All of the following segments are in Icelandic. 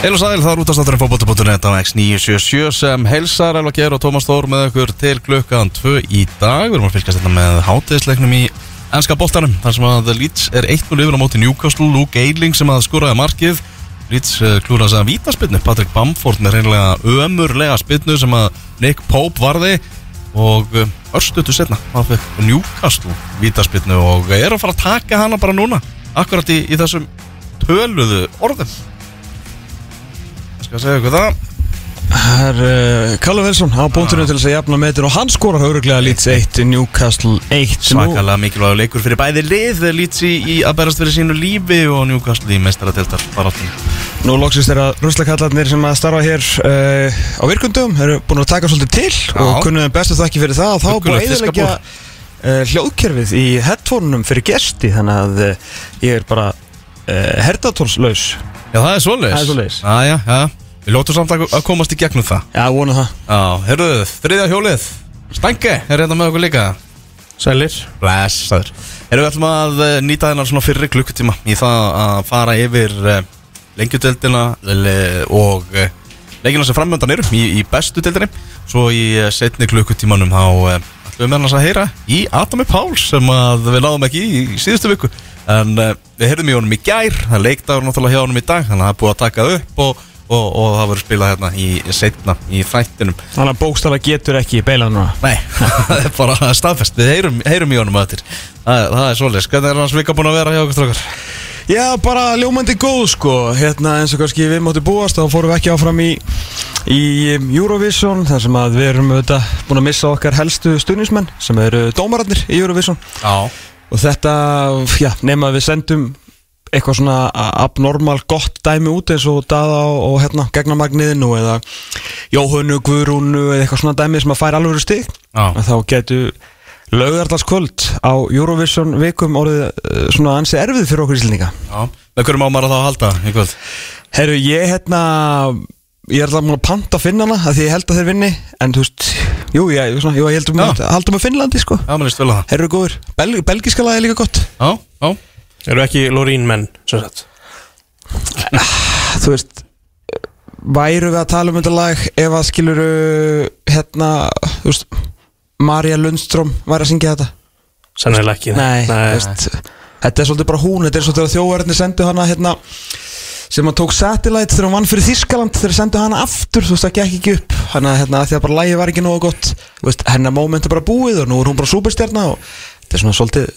Heil og sæl, það er útastátturinn fókbóti.net á X977 sem heilsar Elva Geir og Tómas Þór með okkur til klukkan 2 í dag. Við erum að fylgast þetta með hátíðisleiknum í ennska boltanum þar sem að Leeds er 1-0 yfir á móti Newcastle Luke Eiling sem að skoraði markið. Leeds eh, klúraði að vítaspinnu Patrick Bamford með reynlega ömurlega spinnu sem að Nick Pope varði. Og eh, örstutu setna það fyrir Newcastle vítaspinnu og er að fara að taka hana bara núna akkurat í, í þessum töluðu orðum skal segja ykkur það. Það er uh, Kalle Wilson á búnturinn til þess að jafna metin og hann skorar haugurglega Leeds 1 Newcastle 1 Nú- Svakalega mikilvægur leikur fyrir bæði lið Leeds í, í að berast fyrir sínu lífi og Newcastle í meistaradeltar baráttinu Nú loksist þeirra ruslakallarnir sem að starfa hér uh, á virkundum eru búin að taka svolítið til Já. og kunnuðum bestu þakki fyrir það. Og þá búin að eðalegja uh, hljóðkerfið í headphone-unum fyrir gesti þannig að uh, ég er bara herdatólslaus Já, það er svoleiðis Við lótum samt að að komast í gegnum það. Já, vona það. Já, herruðu, þriðja hjólið. Stange, er hérna með okkur líka? Sælir. Blessaður. Erum við ætlum að eh, nýta þennan svona fyrri klukkutíma í það að fara yfir uh, lengjudeldina le- og uh, leikina sem framöndan eru í, í bestu deildinni. Svo í uh, setni klukkutímanum þá uh, ætlum við með hans að heyra í Adami Páls sem að við náðum ekki í, í síðustu viku. En uh, við heyrðum í honum í gær það er leikdagur náttúrulega hjá honum í dag þannig að það er búið að taka upp og, og, og það verður spilað hérna í setna í þættinum. Þannig að bókstala getur ekki beilað núna. Nei, það er bara staðfest. Við heyrum, heyrum í honum að þetta Það, það er svolítið, hvernig er hans vika búin að vera hjá okkur strákar? Já, bara ljómandi góð sko. Hérna eins og kannski við máttu búast þá fórum við ekki áfram í, í Eurovision þar sem að við erum auðvitað búin að missa okkar helstu stuðnismenn sem eru dómararnir í Eurovision. Já. Og þetta, já, nema við sendum eitthvað svona abnormal gott dæmi út eins og Dada og, hérna gegnamagniðinu eða Jóhönnu, Guðrúnu eða eitthvað svona dæmi sem að færa alveg Já. að þá getur laugardaskvöld á Eurovision vikum orðið uh, svona ansi erfið fyrir okkur íslendinga. Já. Með hverjum á maður að þá að halda kvöld? Herru, ég hérna ég er alltaf múin að panta að finna hana af því ég held að þeir vinni en þú veist, jú, ég, svona, jú, ég held um að halda með Finnlandi sko. Já, maður líst vel að það. Herru góður, Bel belgiska lagi er líka gott. Já, já Eru ekki Lorín menn, sem sagt? Þú veist væru við að tala um þetta lag ef að skiluru hérna, þú veist Marja Lundström væri að syngja þetta? Sennilega ekki Nei, þú veist Þetta er svolítið bara hún, þetta er svolítið að þjóðverðinni sendu hana hérna sem hann tók satellite þegar hann vann fyrir Þískaland þegar sendu hana aftur, þú veist, það gekk ekki upp. Hann að hérna, því að bara lægi var ekki nógu gott veist, hennar moment er bara búið og nú er hún bara superstjarna og þetta er svona svolítið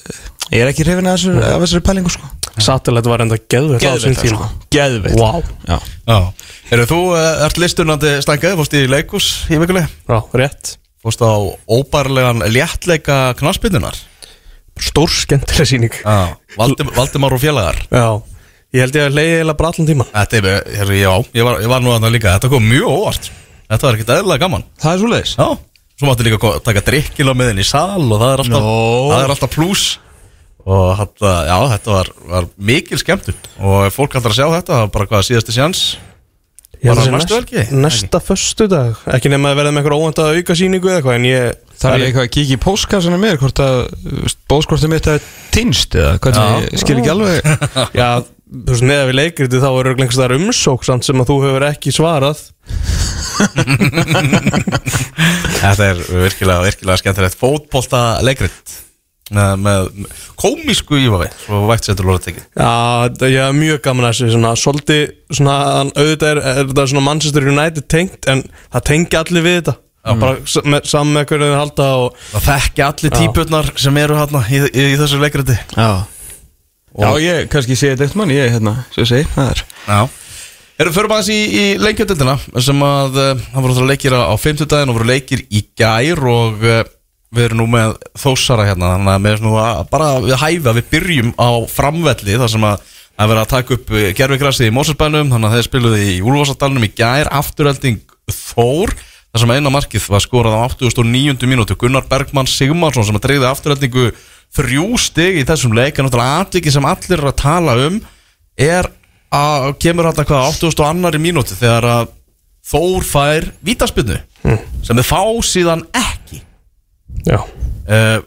ég er ekki hrifin af þessu, af þessari pælingu sko. Satellite var enda geðveitt á Geðveikt, tíma. sko. Geðveikt. Vá. Já. Já. Eru þú, uh, ert listunandi stangað, fórst í leikus í vikuleg Já, rétt. Fórst á óbærlegan léttleika knaspindunar Stór skemmtileg síning Já Valdim, Valdimár og félagar. Já. Ég held ég að leiði eða bara allan tíman Þetta er, herri, já, ég var, ég var nú að það líka. Þetta kom mjög óvart. Þetta var ekkert eðlilega gaman. Það er svo leiðis Já, svo máttu líka ko- taka drikkila með inn í sal og það er alltaf, það er alltaf pluss og þetta, já, þetta var, var mikil skemmtun. Og ef fólk ætlar að sjá þetta, það var bara hvað síðasti sjans Ég held Bara að sé næstu næst- helgi? Næsta föstu dag Ekki nema að verða með eitthvað óvænta auka síningu eða eitthvað En ég Það er eitthvað að kíkja í póskassana mér hvort að bóðskortið mitt er tinst eða hvernig, skil ekki alveg. Já, þú veist, með að við leikriti þá er örugglega einhvers þar umsók samt sem að þú hefur ekki svarað. Þetta er virkilega, virkilega skemmtilegt fótbolta leikrit. Með, með komísku ífavi svo vægt setur lóða tekið. Já, það- ég er mjög gaman að þessu svona, Svolítið, svona, auðvitað er, er þetta svona Manchester United tengt En það tengi allir við þetta. Bara s- með, Saman með hverju þau halda og Það þekki allir típurnar sem eru hérna í, í, í þessu leikriti Já Já, ég kannski sé þetta eitt mann, ég hérna, svo segi, það er Já Erum fyrir maður í, í leikjöndina sem að uh, það voru leikir á 50 daginn og voru leikir í gær og uh, við erum nú með þósara hérna þannig að með nú að bara við hæfa við byrjum á framvelli þar sem að að vera að taka upp gerfigrassi í Mósersbænum þannig að þeir spiluði í Úlfarsadalunum í gær afturhelding Þór þar sem eina markið var skorað á 89. mínútu Gunnar Bergmann Sigmarsson sem að dreyði afturheldingu þrjú stig í þessum leik en náttúrulega atviki sem allir eru að tala um er að kemur hann hvað 80. og annari mínúti þegar að Þór fær vítaspinnu sem þið fá síðan ekki. Já, uh,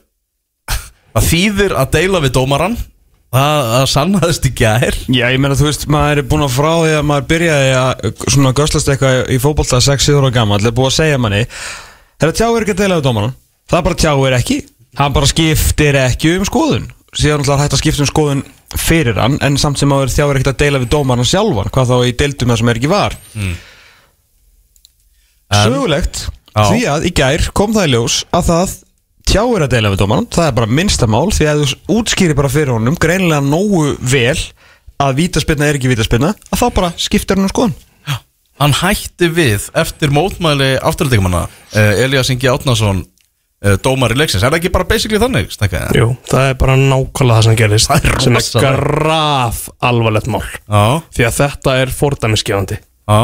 það þýðir að deila við dómaran Það, það sannaðist í gær. Já, ég meina, þú veist, maður er búin að frá því að maður byrjaði að svona göslast eitthvað í fótbolta 6-7 ára gammal, það er búið að segja manni Þetta tjáir ekki að deila við dómaran Það bara tjáir ekki, hann bara skiptir ekki um skoðun. Síðan er hægt að skipta um skoðun fyrir hann En samt sem maður tjáir ekki að deila við dómaran sjálfan Hvað þá í deildum það sem er ekki var. En- Sögulegt, Já. því að í gær kom það í ljós að það tjáir að deila við dómaran Það er bara minnsta mál því að þú útskýri bara fyrir honum greinilega nógu vel að vítaspinna er ekki vítaspinna að þá bara skiptir hann um skoðun. Hann hætti við eftir mótmæli afturhaldingumanna uh, Elias Ingi Átnason dómar í leiksins. Er það ekki bara basically þannig? Stakka? Jú, það er bara nákvæmlega það sem gerist Það er sem er graf alvarlegt mál. Já, því að þetta er fordæmiskefandi já.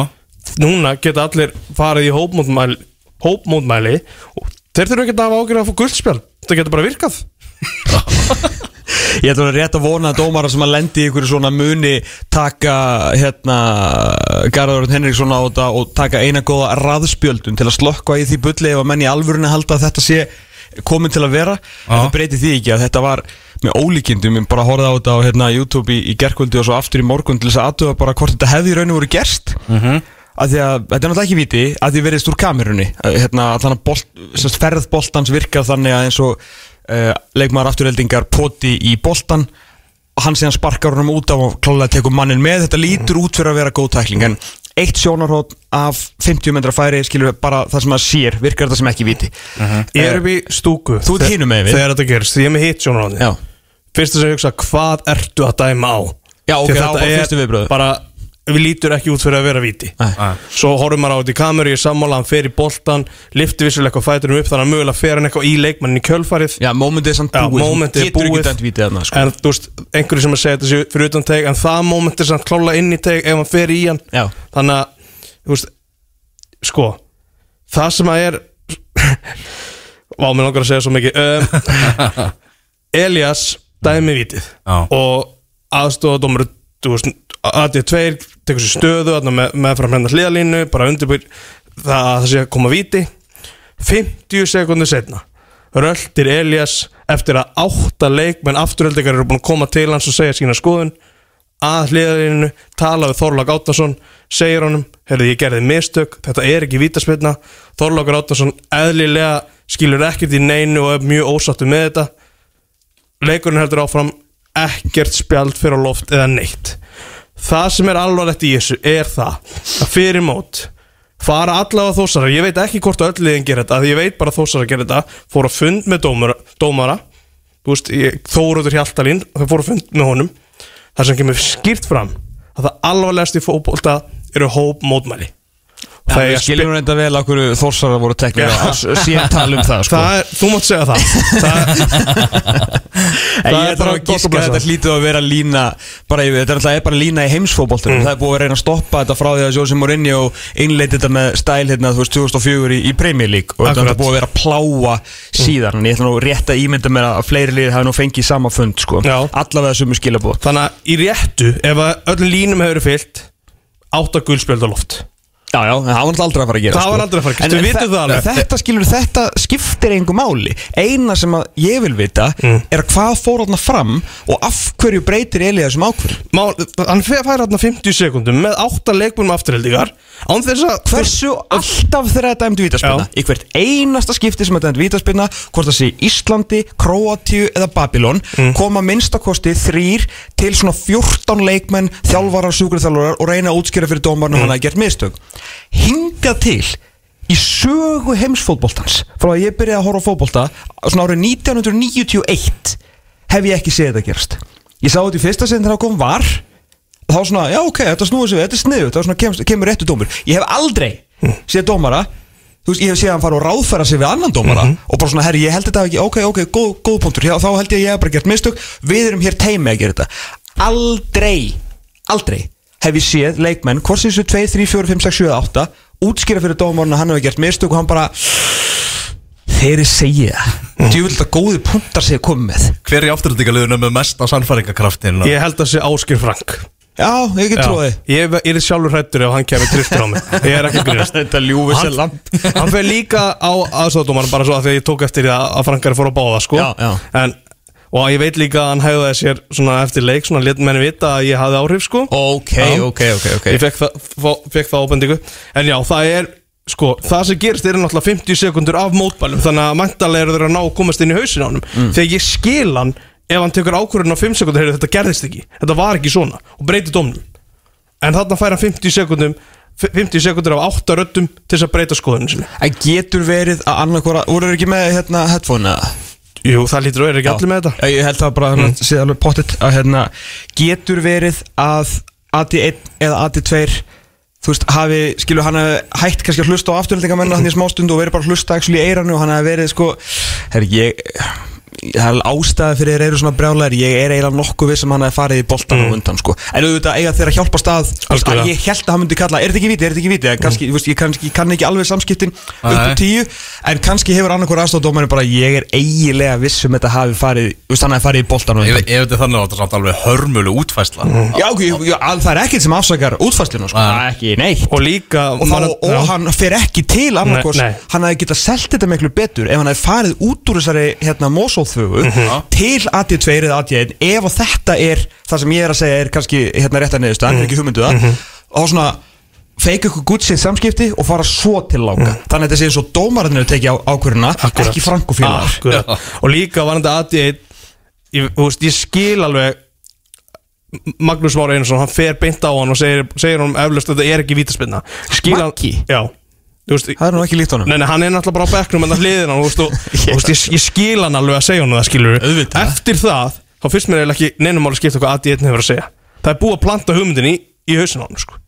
Núna geta allir farið í hópmótmæli, hópmótmæli og þeir þurfa ekki að hafa ágjörð að fá guldspjál það getur bara virkað Ég ætla að rétt að vona að dómara sem að lendi í ykkur svona muni taka hérna Garðarinn Henriksson á þetta og taka eina góða raðspjöldun til að slokka í því bulli ef að menn í alvörunni halda að þetta sé komin til að vera. En það breyti því ekki að þetta var með ólíkindum, ég bara horfði á þetta á hérna, YouTube í, í gerkvöldi og svo aftur í morgun til þess að aðtöfa bara hvort þetta hefði í rauninu voru gerst. Að því að þetta er náttúrulega ekki viti að því verðist úr kamerunni. Hérna, þannig að bolt, sérst, ferð boltans virkar þannig að eins og uh, leikmaður afturheldingar poti í boltan og hann síðan sparkar honum út af og klálega tekur mannin með. Þetta lítur út fyrir að vera góð tækling en eitt sjónarhótt af 50 metra færi skilur við bara það sem að sér virkar þetta sem ekki viti. Ég er upp í stúku Þú ert hinum megin við. þegar þetta gerist, því ég er með hitt sjónaráði Já, fyrst þess að hugsa hvað ertu að dæma á? Já, ok, þetta bara er fyrstu viðbrögð. bara, við lítur ekki út fyrir að vera víti Nei. svo horfum maður á þetta í kameru ég er sammála, hann fer í boltan lifti vissulega eitthvað fæturum upp þannig að mögulega fer hann eitthvað í leikmannin í kjölfarið Já momentið er samt Já, búið er Getur ekki búið. dæmt vitið þarna sko. en þú veist, einhverju sem að segja þetta sé fyrir utan teg en það moment er samt klála inn í teg ef hann fer í hann Já. þannig að, þú veist sko, það sem að er vá, mér langar að segja svo mikið um, Elias dæmi vitið Já. og aðstofadómur aðið tveir tekur sér stöðu með, með fram hérna hliðalínu bara undirbúr það að það sé að koma viti 50 sekundur setna röltir Elias eftir að átta leikmenn afturöldingar eru búin að koma til hans og segja sína skoðun. Að hliðalínu, tala við Þorlák Áttason segir honum, herrði ég gerði mistök þetta er ekki vítaspilna Þorlákur Áttason eðlilega skilur ekkert í neinu og er mjög ósáttu með þetta. Leikurinn heldur áfram ekkert spjald fyrir loft eða neitt það sem er alvarlegt í þessu er það að fyrir mót fara allavega þósara, ég veit ekki hvort öll liðin gerir þetta, því ég veit bara að þósara gerir þetta. Fór að fund með dómara, dómara. Þóruður Hjaltalín þau fór að fund með honum. Þar sem kemur skýrt fram að það alvarlegast í fótbolta eru hóp mótmæli það við er skiljum reynda vel okkur þórsara voru teknir og síðan tala um það sko. það er, þú mátt segja það, það Það er bara að og gíska að þetta hlýtu að vera lína bara þetta er bara lína í heimsfótboltunum Mm. það er búið að reyna að stoppa þetta frá því að Jose Mourinho innleiti þetta með stæl hérna, þú veist, 2004 í, í Premier League. Og þetta er búið að vera að pláa síðan. En ég ætla nú rétt að ímynda mér að fleiri liðir hafi nú fengið sama fund sko. Já. allavega sumu skilabóð Þannig að í Já, já, það var aldrei að fara að gera Það var aldrei að fara að gerast, En- við vitum það alveg. Þetta skilur, þetta skiptir engu máli Eina sem að ég vil vita Mm. er að hvað fór þarna fram og af hverju breytir Elias um ákvörð Hann fær hérna 50 sekundum með átta leikbúnum afturheldingar Hversu alltaf þegar þetta dæmdu vítaspinna Já. Í hvert einasta skipti sem þetta dæmdu vítaspinna Hvort það sé Íslandi, Króatíu eða Babylon Mm. Koma minnstakosti þrýr til svona 14 leikmenn Þjálfarar, sjúkurþjálfarar og reyna að útskýra fyrir dómarnu mm. Hingað til í sögu heimsfótboltans. Frá að ég byrjaði að horfa á fótbolta svona árið 1991 hef ég ekki séð þetta gerast. Ég sá þetta í fyrsta sinn þegar það kom var þá svona, já ok, þetta snúið við, þetta er sniðu þá svona kemur, kemur réttu dómur. Ég hef aldrei séð dómara þú veist, ég hef séð hann fara og ráðfæra sig við annan dómara og bara svona, herri, ég held þetta ekki, ok, ok, góð, góð punktur. Já, þá held ég að ég hef bara gert mistök. Við erum hér teimi að gera þetta. Aldrei, aldrei hef ég séð leikmenn, hvort sem þessu 2, 3, 4, 5, 6, 7, 8 útskýra fyrir dómarinn að hann hefur gert mistök og hann bara þeir segja það djúvill að góði punktar segja komið með. Hver í afturhaldingarliðinu með mesta sannfæringakraftin ég held að sé Áskir Frank. Já, ég get tróði Ég ég er sjálfur hrættur ef hann kemur tristur á mig. Ég er ekki grínast. Þetta ljúfi sér Hann, lamp hann fyrir líka á aðsóðdómar bara svo að því að ég tók eftir því að að Frankari fór að báða sko. Já, já. En og ég veit líka að hann hegðaði sér svona eftir leik svona let menni vita að ég hafði áhrif sko. Ok, Já. ok, ok, ok. Ég fekk það, fekk það ábendingu. En já, það er sko, það sem gerist er náttúrulega 50 sekundur af mótbælum þannig að mæntalega eru þeir að ná að komast inn í hausin á honum. Þegar ég skil hann ef hann tekur ákvörðun á 5 sekundur heyrðu, þetta gerðist ekki, þetta var ekki svona. Og breytir dómnum. En þarna fær hann 50 sekundum 50 sekundur af 8 röddum til þess að breyta skoðunum sinni. En getur verið að annarkora Voru þeir ekki með hérna headphone eða? Jú, það lítur að vera ekki allir með þetta Ég held það bara að mm. sé alveg pottitt að hérna Getur verið að AD1 eða AD2 Þú veist, hafi, skilur hann hafi hætt kannski að hlusta á afturhaldingamennu hann í smástund og verið bara að hlusta actually í eiranu og hann hafi verið sko Herri, ég Það er ástæði fyrir þeir eru svona brjálæri Ég er eiginlega nokkuð við sem hann hafi farið í boltan mm. undan sko En auðvitað eiga þeir að hjálpa stað Algjörlega. að Ég held að hann myndi kalla, er þetta ekki viti, er þetta ekki viti mm. kannski, veist, ég, kannski, ég kann ekki alveg samskiptin upp Nei. á tíu En kannski hefur annarkur aðstofdómarinn bara Ég er eiginlega viss um þetta hafi farið hann hafi farið í boltan Ef, undan ef þetta er þannig að þetta er samt alveg hörmölu útfæsla Já, ok, já, já, al- það er ekkert sem afsakar útfæslinu sko. Nei. Ekki neitt og líka Og, þá, og já. hann fer ekki til nei. Hann hefði getað selt þetta miklu betur Ef hann hefði farið út úr þessari hérna, Mosóþögu Mhm. Til AD2 eða AD1 Ef að þetta er það sem ég er að segja Er kannski hérna rétt að neðust Hann er ekki hugmyndu það Mhm. Og svona feika ykkur gutt sitt samskipti Og fara svo til láka Þannig að þetta sé eins og dómarinn er tekið á ákvöruna Akkurat. Ekki Franko félagar Akkurat. og líka var þetta AD1 ég, ég skil alveg Magnús Már Einarsson hann fer beint á hann og segir, segir hann eflaust að þetta er ekki vítaspinna skil hann já veist, Það er nú ekki líkt honum. Nei, nei, hann er náttúrulega bara á bekknum en það þú veist, og, og, þú veist, ég, ég skil hann alveg að segja hann það skilur Auðvitað. Eftir það, þá fyrst mér eiginlega ekki neinum máli skipta hvað AD1 hefur að segja. Það er búið að planta hugmyndin í, í hausinn á hann sko.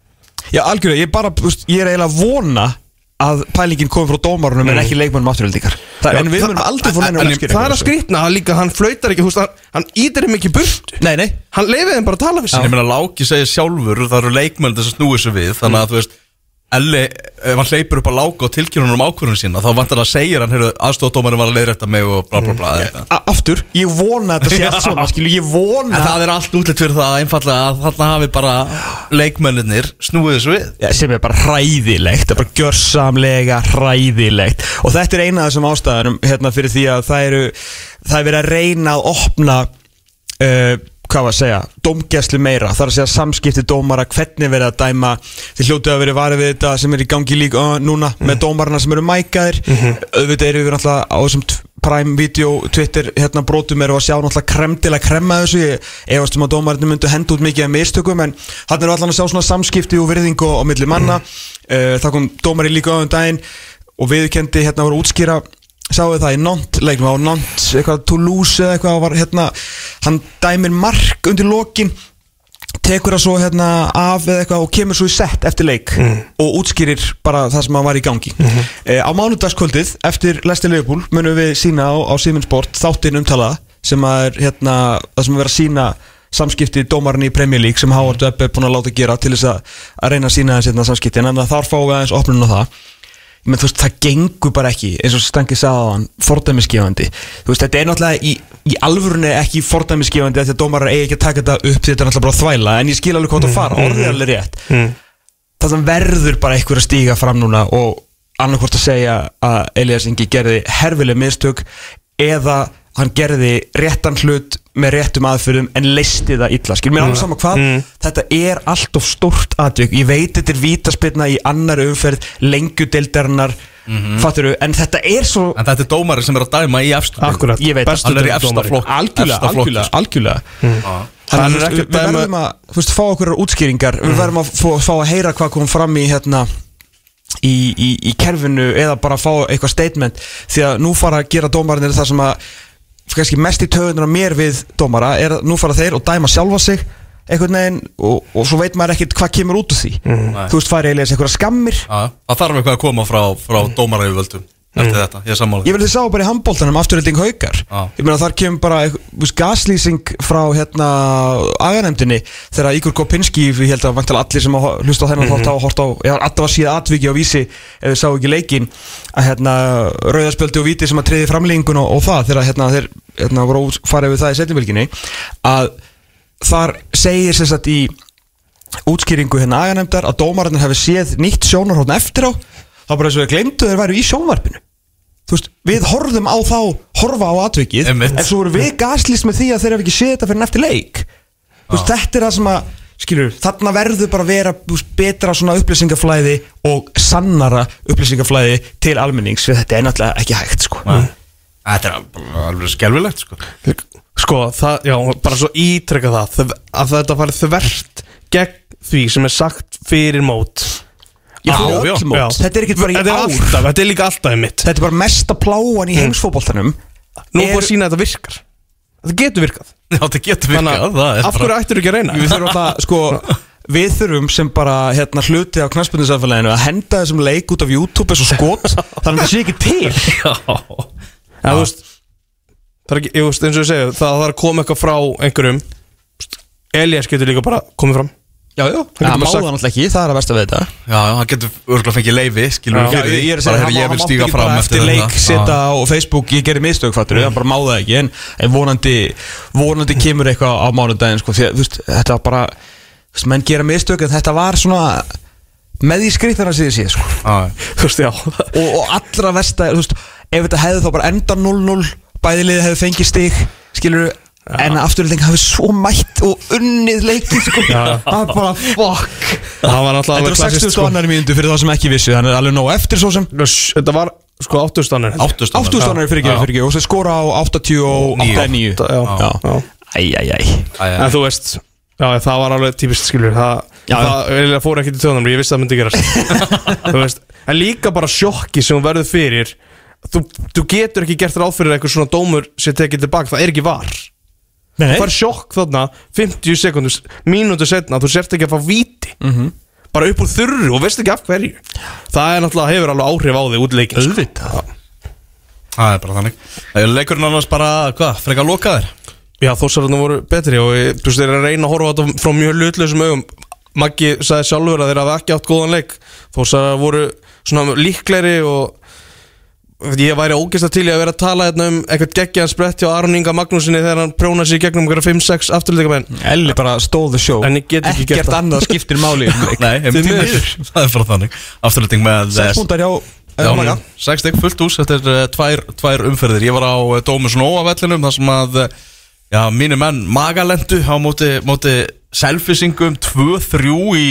Já, algjörlega, ég bara, þú veist, ég er eiginlega að vona að pælingin komi frá dómarunum en ekki leikmannum afturhaldingar En við munum aldrei fór en Það er að skrýtna að líka hann flautar ekki, þú veist, hann, hann ítir þeim ekki í burtu. Nei, nei. Hann leifið þeim bara að tala við sig. Ég meina Láki segir sjálfur Það eru leikmenn þess að snúi sig við Þannig að þú veist Elli, hann hleypur upp á Láka og tilkynunum um ákvörðunum sína Þá vantar að segja hann Heyrðu, aðstofdómarinn var að leiðrætta mig og bla bla bla mm. Aftur, ég vona að þetta sé allt svona Skilu, ég vona. En það er allt útlitt fyrir það einfallega að þarna hafi bara leikmennir snúið þessu við. Já, sem er bara hræðilegt, það er bara gjörsamlega hræðilegt. Og þetta er eina af þessum ástæðanum hérna fyrir því að það eru það er verið að reyna að opna uh, hvað var að segja dómgæslu meira, það er að segja samskipti dómara hvernig verið að dæma. Þið hljótið að verið varið við þetta sem er í gangi líka uh, núna með dómarana sem eru mækaðir. Auðvitað eru við náttúrulega á þessum Prime Video, Twitter, hérna brotum eru að sjá náttúrulega kremdilega kremma þessu. Ég efast um að dómarinn myndu henda út mikið af mistökum en hann eru allan að sjá svona samskipti og virðingu á milli manna. Uh, það kom dómari líka á um daginn og viðkendi hérna voru að útskýra sáu það í Nant leiknum á Nant, eitthvað Toulouse eða eitthvað var hérna, hann dæmir mark undir lokin tekur það svo hérna af eða eitthvað og kemur svo í sett eftir leik og útskýrir bara það sem var í gangi. Mm á mánudagskvöldið eftir Lesti Leopold munum við sína á, á Siemens Sport þáttinn umtalaða sem er hérna það sem er verið að sína samskipti dómarinn í Premier League sem Howard Webb er búin að láta gera til þess að, að reyna að sína þessi hérna, samskipti. En þannig að þar fáum við aðeins opnun á það menn, þú veist, það gengur bara ekki eins og Stangi sagði á hann, fordæmisgefandi. Þú veist, þetta er náttúrulega í, í alvörunni ekki fordæmisgefandi af því að dómarar eigi ekki að taka þetta upp því þetta er náttúrulega bara þvæla en ég skil alveg hvað það fara, orðið er alveg rétt. Það sem verður bara einhver að stíga fram núna og annarkvort að segja að Elias Ingi gerði herfileg mistök eða hann gerði réttan hlut með réttum aðfyrðum en leisti það illa skil mér alveg sama hvað, þetta er allt of stórt atvik, ég veit þetta er vítaspilna í annar umferð, lengjudeildarinnar mm en þetta er svo En þetta er dómarinn sem er að dæma í Akkurat, Ég veit, hann er í dómari. efsta flokk. Algjörlega, algjörlega, sko. Þannig er að við, verðum að þú veist, fá okkur útskýringar. Við verðum að fá, fá að heyra hvað kom fram í hérna í, í, í kerfinu eða bara fá eitthvað statement. Því að nú fara að gera dómarinn það sem að kannski mest í töðunar mér við dómara er að nú fara þeir og dæma sjálfa sig einhvern veginn og, og svo veit maður ekkert hvað kemur út úr því. Þú veist fara eiginlega eitthvað skammir. Já, Það þarf eitthvað að koma frá, frá dómaræfjöldum Eftir þetta, ég er sammála Ég vil þið sá bara í handbóltanum afturhilding haukar. Já. Ég meina þar kemur bara veist, gaslýsing frá hérna aganemdinni þegar Ígur Kopinski, ég held að vantala allir sem að hlusta á þennan þátt á hort á, ég har alltaf að síða atviki á vísi ef þið sá ekki leikin að hérna rauðarspöldi og víti sem að treyði framlengun og, og það þegar hérna þeir hérna voru fara við það í setjumvilginni að þar segir sem sagt í útskýringu hérna aganemdar að dómarinn hefði séð nýtt sjónarhóttn eftir á þá bara og við glemdu þeir væru í sjónvarpinu. Þú veist, við horfðum á þá horfa á atvikið, Einmitt. en svo voru við gaslýst með því að þeir hafa ekki séð þetta fyrir eftir leik. Þú veist, þetta er það sem að skilur, þarna verður bara að vera þú veist, betra svona upplýsingaflæði og sannara upplýsingaflæði til almennings, fyrir þetta er náttúrulega ekki hægt sko. Þetta er bara alveg skelvilegt sko. Sko, það, já, bara svo ítrekka það þv- að þetta farið þvert gegn því sem er sagt fyrir mót Já, Já, já. mót. Já. þetta er ekki bara í Þetta er ár. alltaf, þetta er líka alltaf í mitt þetta er bara mesta pláan í heimsfótboltanum. Nú er búið að sína að þetta virkar. Þetta getur virkað. Já, þetta getur virkað að það er af hverju ættir ekki að reyna? Við þurfum alltaf, sko Við þurfum sem bara hérna hluti á knastbundinsafélaginu að henda þessum leik út af YouTube eins og skot þannig að það sé ekki til. Já. En þú veist Það er ekki, ég veist, eins og ég segja Það þarf að koma eitthvað frá einhverjum. Elías getur líka bara komið fram Já, já, getur má sagt- það náttúrulega ekki, það er að versta við þetta. Já, já, hann getur örgulega fengið leifi Skilur við fyrir því. Ég er að Bara segja, hefur hann ég má- vil hann stíga mátti ekki fram bara eftir leik setja á Facebook, ég gerir mistök fattur hann bara máða ekki, en, en vonandi vonandi kemur eitthvað á mánudaginn sko, því að, þú veist, þetta var bara þú veist, menn gera mistök, en þetta var svona með því skrittana sem ég sé, sko. Þú veist, já. Og, og allra versta, þú veist, ef þetta hefði þá bara enda 0-0, bæðiliði hefði fengið stig, skilur en afturlending hafi svo mætt og unnið leikin, sko, Já. það er bara fuck, Það var þetta alveg var klassist 60 sko. annari mínútu fyrir það sem ekki vissu, þannig að alveg nóg eftir svo sem. Þetta var sko áttustanir Áttust 80 annari fyrir ekki, fyrir ekki, og svo skora á 89 Já, já, já. Æj, æj, æj En þú veist Já, það var alveg típist skilur. Það, Já, það fór ekki til töðunum Ég vissi að það myndi gerast. Þú veist En líka bara sjokki sem hún verður fyrir. Þú, þú getur ekki gert ráð fyrir eitthvað svona dómur sem tekið tilbaka, það er ekki var Það er sjokk þarna 50 sekundus, mínútu setna þú sért ekki að fá víti. Mhm. bara upp úr þurru og veist ekki af hverju. Það er náttúrulega, hefur alveg áhrif á þig út leikin sko. auðvitað. Það er bara þannig. Er Leikurinn annars bara, hvað, frekar lokaðir? Já, þósararna voru betri og þú veist, þeir eru að reyna að horfa þetta frá mjög hlutlausum augum Maggi sagði sjálfur að þeir hafa ekki átt góðan leik. Þósarar voru svona líklegri og ég væri ógeðslega til í að vera að tala hérna um eitthvað geggjaðan sprett hjá Aron Inga Magnúsinni þegar hann prjónaði sér gegnum einhverja 5-6 afturleikamenn Elli bara stóð the show En ég get ekki gert Ekkert það. annað skiptir máli Nei, miður. miður. Það er bara þannig Afturlending með 6 púntar hjá Já, eh, Maga. sex stygg fullt hús Þetta er uh, tvær, tvær umferðir Ég var á Dómus Nóa vellinum þar sem að Já, mínu menn magalendu á móti, móti selfisingum 2-3 í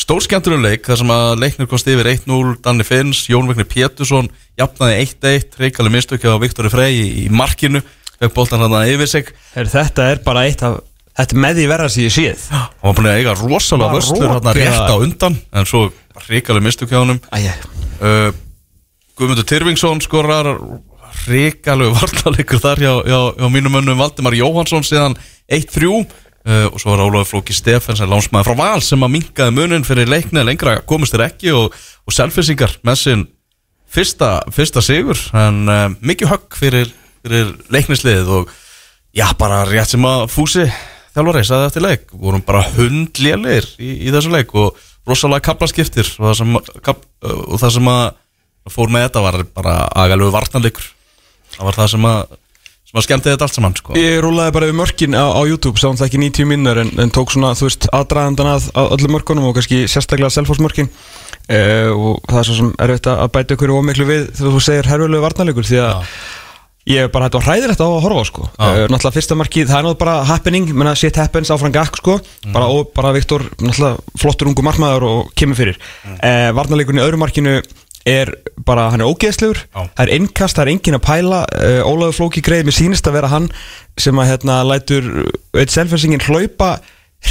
stórskemmtunuleik þar sem að leiknir kosti yfir 1-0 Danni Finns, Jón Vegni Pétursson jafnaði 1-1, reykali mistökja á Viktori Frey í, markinu fekk boltan hann yfir sig. Heyrðu, Þetta er bara eitt af Þetta er með því verða sem ég séð. Hann búin að eiga rosalega Bara vöslur hann rokið rétt á það. undan en svo reykali mistökja Æja uh, Guðmundur Tyrfingsson skorar ríkalegu varnalegur þar hjá, hjá, hjá mínum mönnum Valdimar Jóhansson síðan 1-3 uh, og svo var Ólafur Flóki Stefens en lánsmaður frá Val sem að minkaði munin fyrir leikni lengra komist þér ekki og, og selfisingar með sinn fyrsta, fyrsta sigur. En uh, mikið högg fyrir, fyrir leiknisliðið og já bara rétt sem að fúsi þjálfari sagði eftir leik. Vorum bara hundlélir í, í þessu leik og rosalega kaplaskiptir og það sem, kap, og það sem að fór með þetta var bara agalegu varnarleikur. Það var það sem að sem að skemmti þetta allt saman sko. Ég rúlaði bara yfir mörkin á, á YouTube Sá hann ekki 90 minnar en, en tók svona, þú veist, aðdraðandan að, að öllum mörkunum og kannski sérstaklega selfhásmörkin uh, og það er svo sem er að að bæta ykkur ómiklu við þegar þú segir herfulegu varnarleikur því að ég er bara hægt að hræðilegt á að horfa á sko Já. uh, náttúrulega fyrsta markið, það er náttúrulega bara happening menna shit happens áfram gakk sko bara, og, bara Viktor, náttúrulega flottur ungu markmaður og kemur fyrir mm. uh, varnarleikurinn í öðru markinu er bara, hann er ógeðslegur. Það er innkast, það er engin að pæla. Uh, Ólafur Flóki greið, mér sýnist að vera hann sem að hérna lætur eitt selfinsingin hlaupa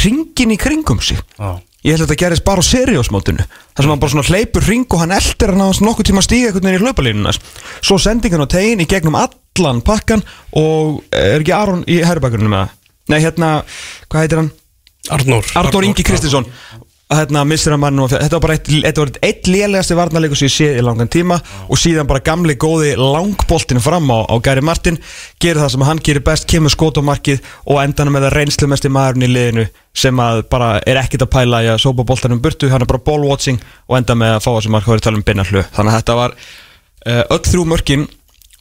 ringin í kringum sig. Já. Ég held að þetta gerist bara á seriósmótinu þar sem hann bara svona hleypur ring og hann eldir hann á nokkuð tíma stíga einhvern veginn í hlaupalínuna svo sending hann á tegin í gegnum allan pakkan og eh, er ekki Aron í herrbækurinu með það? Nei, hérna, hvað heitir hann? Arnór. Arnór Ingi Kristinsson hérna missir hann mann og þetta var bara eitt, þetta var eitt lélegasti varnarleikur sem ég séð í langan tíma og síðan bara gamli góði langboltinu fram á, á Gary Martin. Gerir það sem hann gerir best, kemur skot á markið og endanum með það reynslumesti maðurinn í liðinu sem að bara er ekkit að pæla í að sópa boltanum burtu, hann er bara ball watching og enda með að fá þessi mark hvað er tala um binna hlu þannig að þetta var uh, öll þrjú mörkin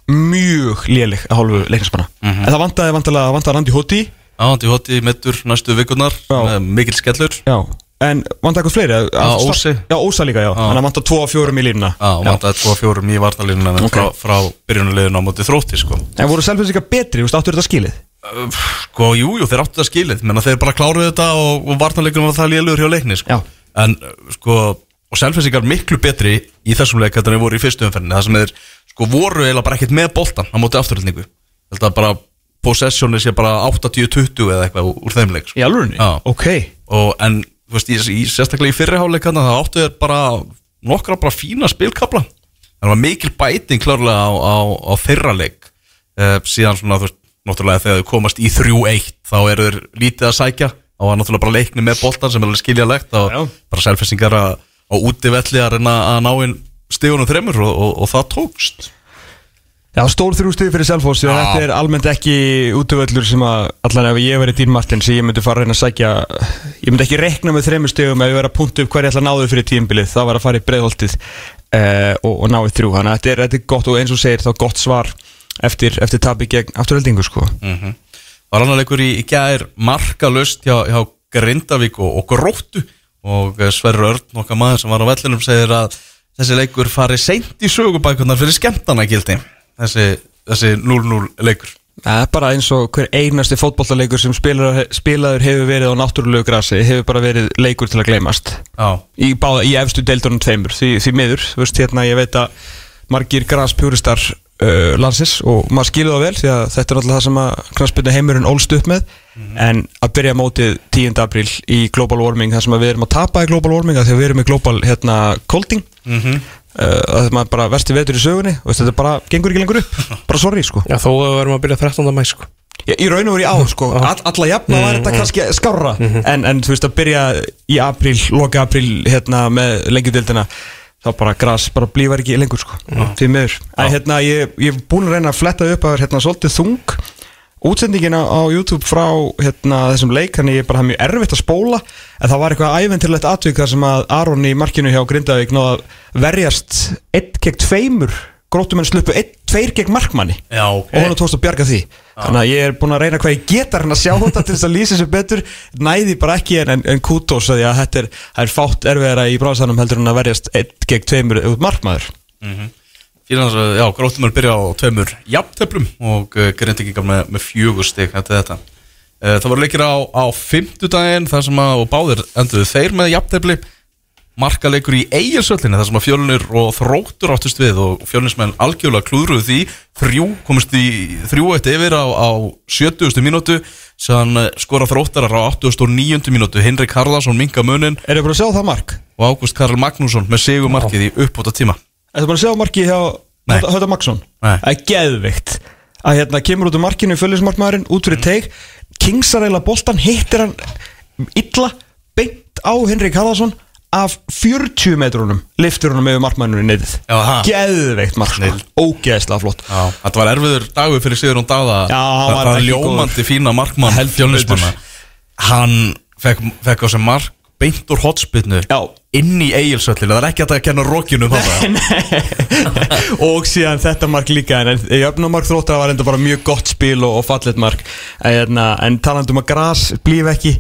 mjög léleg að hálfu leiknarspanna en það vantaði vantaði Randi Hotti Áhandi hótti mittur næstu vikurnar Já. með mikil skellur. Já, En vant eitthvað fleiri? Já, Ósi. Já, Ósa líka, já Þannig að vant að 2 og 4 í línuna Já, og vantaði 2-4 í varnalínuna Ok. frá, frá byrjunarliðinu á móti þrótti sko. En voru Selfossingar betri, þú veist, áttur þetta skilið? Sko, jú, jú, þeir áttu það skilið menna þeir bara kláruðu þetta og, og varnarleikunum var það lélugur hjá leikni sko. Já. En, sko, og selfinsingar miklu betri í þessum leik þetta þeir voru í fyrstu umferðinni það sem þeir, sko, voru eiginlega bara ekkert með boltan á móti afturhaldningu Þetta possessioni sé bara 80-20 eða eitthvað úr- þeim leik sko. Já. Ok og en veist, í, í, sérstaklega í fyrriháleik það áttu þeir bara nokkra bara fína spilkabla. Það var mikil bæting klárlega á, á, á þeirra leik. Uh, síðan svona þú veist, náttúrulega þegar þau komast í 3-1 þá eru þeir lítið að sækja. Og var náttúrulega bara leikni með boltan sem er alveg skiljalegt og Já. bara selfessingar að, á útivelli að reyna að ná inn stígunum þremur og, og, og það tókst Já, stór þrjú stig fyrir Selfoss og þetta er almennt ekki útvöllur sem að allan ef ég verið Dín Martins ég myndi fara að reyna að sækja ég myndi ekki rekna með þreymur stigum ef ég verið að punta upp hver ég ætla að náðu fyrir tímbilið það var að fara í breiðholtið uh, og, og náðu þrjú. Þannig að þetta er, þetta er gott og eins og segir þá gott svar eftir, eftir tabi gegn afturheldingu sko. Mm Það var annar leikur í, í gær markalust hjá, hjá Grindavík og, og Gróttu. Og eh, Sverrir Örn okkar maður sem var á vellinum segir að þessi leikur fari seint í sögubækunar fyrir skemmtana gildi þessi, þessi 0-0 leikur? Það er bara eins og hver einasti fótbollaleikur sem spilar, spilaður hefur verið á náttúrulegu grasi hefur bara verið leikur til að gleymast. Já, í, báða, í efstu deildunum tveimur því, því miður, veist hérna ég veit að margir graspjúristar uh, landsins og maður skilur það vel því að þetta er alltaf það sem að knaspinu heimurinn ólst upp með. En að byrja mótið 10. apríl í global warming þar sem við erum að tapa í global warming að við erum með global hérna colding. Mm -hmm. Uh, að það er bara versti vetur í sögunni og þetta bara gengur ekki lengur upp. Bara sorry sko. Já, þó að við verðum að byrja 13. mæ sko. Í í raun og veru í ár sko, all, alla jafna var þetta kannski skárra. En, en þú veist að byrja í apríl, loka apríl hérna með lengjudildina þá bara gras, bara blífar ekki lengur sko, því miður. En hérna ég, ég er búin að reyna að fletta upp að hérna svolítið þung útsendingin á, YouTube frá hérna þessum leik, þannig ég bara hafði mjög erfitt að spóla en það var eitthvað æventilegt atvik þar sem að Aron í markinu hjá Grindavík náða verjast 1 gegn 2 grótumenn sluppu 1, 2 gegn markmanni. Já, og hann tókst að bjarga því. Þannig að ég er búin að reyna hvað ég geta hann að sjá þetta til þess að lýsa sér betur. Næði bara ekki en, en, kútos að þetta er, það er fátt erfiðara í bráðsannum heldur en að verjast 1 gegn 2 út markmaður. Fyrir hans að, já, gróttumur byrja á tveimur jafntöflum og uh, grindingingar með, með fjögur stig þetta. Uh, það voru leikir á, á fimmtudaginn þar sem að, og báðir enduðu þeir með jafntöfli markaleikur í eigilsöllinni þar sem að fjölunir og þróttur áttust við og fjölunismenn algjörlega klúðruðu því þrjú, komist í þrjú eitt yfir á, á 70. mínútu sann skora þróttarar á 89. mínútu Henrik Harðarsson minga munin Er þið búin að sjá það mark? og Ágúst Karl Magnússon með segumarkið í uppbóta tíma Er þið búin að sjá marki hjá. Hötta Maksson? Nei. Það er geðvikt að hérna kemur út úr markinu föllismarkmaðurinn út fyrir teig kingsar eiginlega boltan, hittir hann illa, beint á Henrik Harðarsson af 40 metrunum liftur hann með markmanninu neyðið Já, ha. geðveikt mark, Snill. ógeðslega flott Já, þetta var erfiður dagur fyrir Sigurún Daða Já, hann Það var ljómandi fína markmann Heldur fjölnismanna Hann fekk, fekk á sem mark beint úr hotspinnu Já. Inn í eigilsöllinu, það er ekki að kenna rókinu um það og síðan þetta mark líka en í öfnumark þróttara var enda bara mjög gott spil og, og fallet mark. En, hérna, en talandum að gras blíf ekki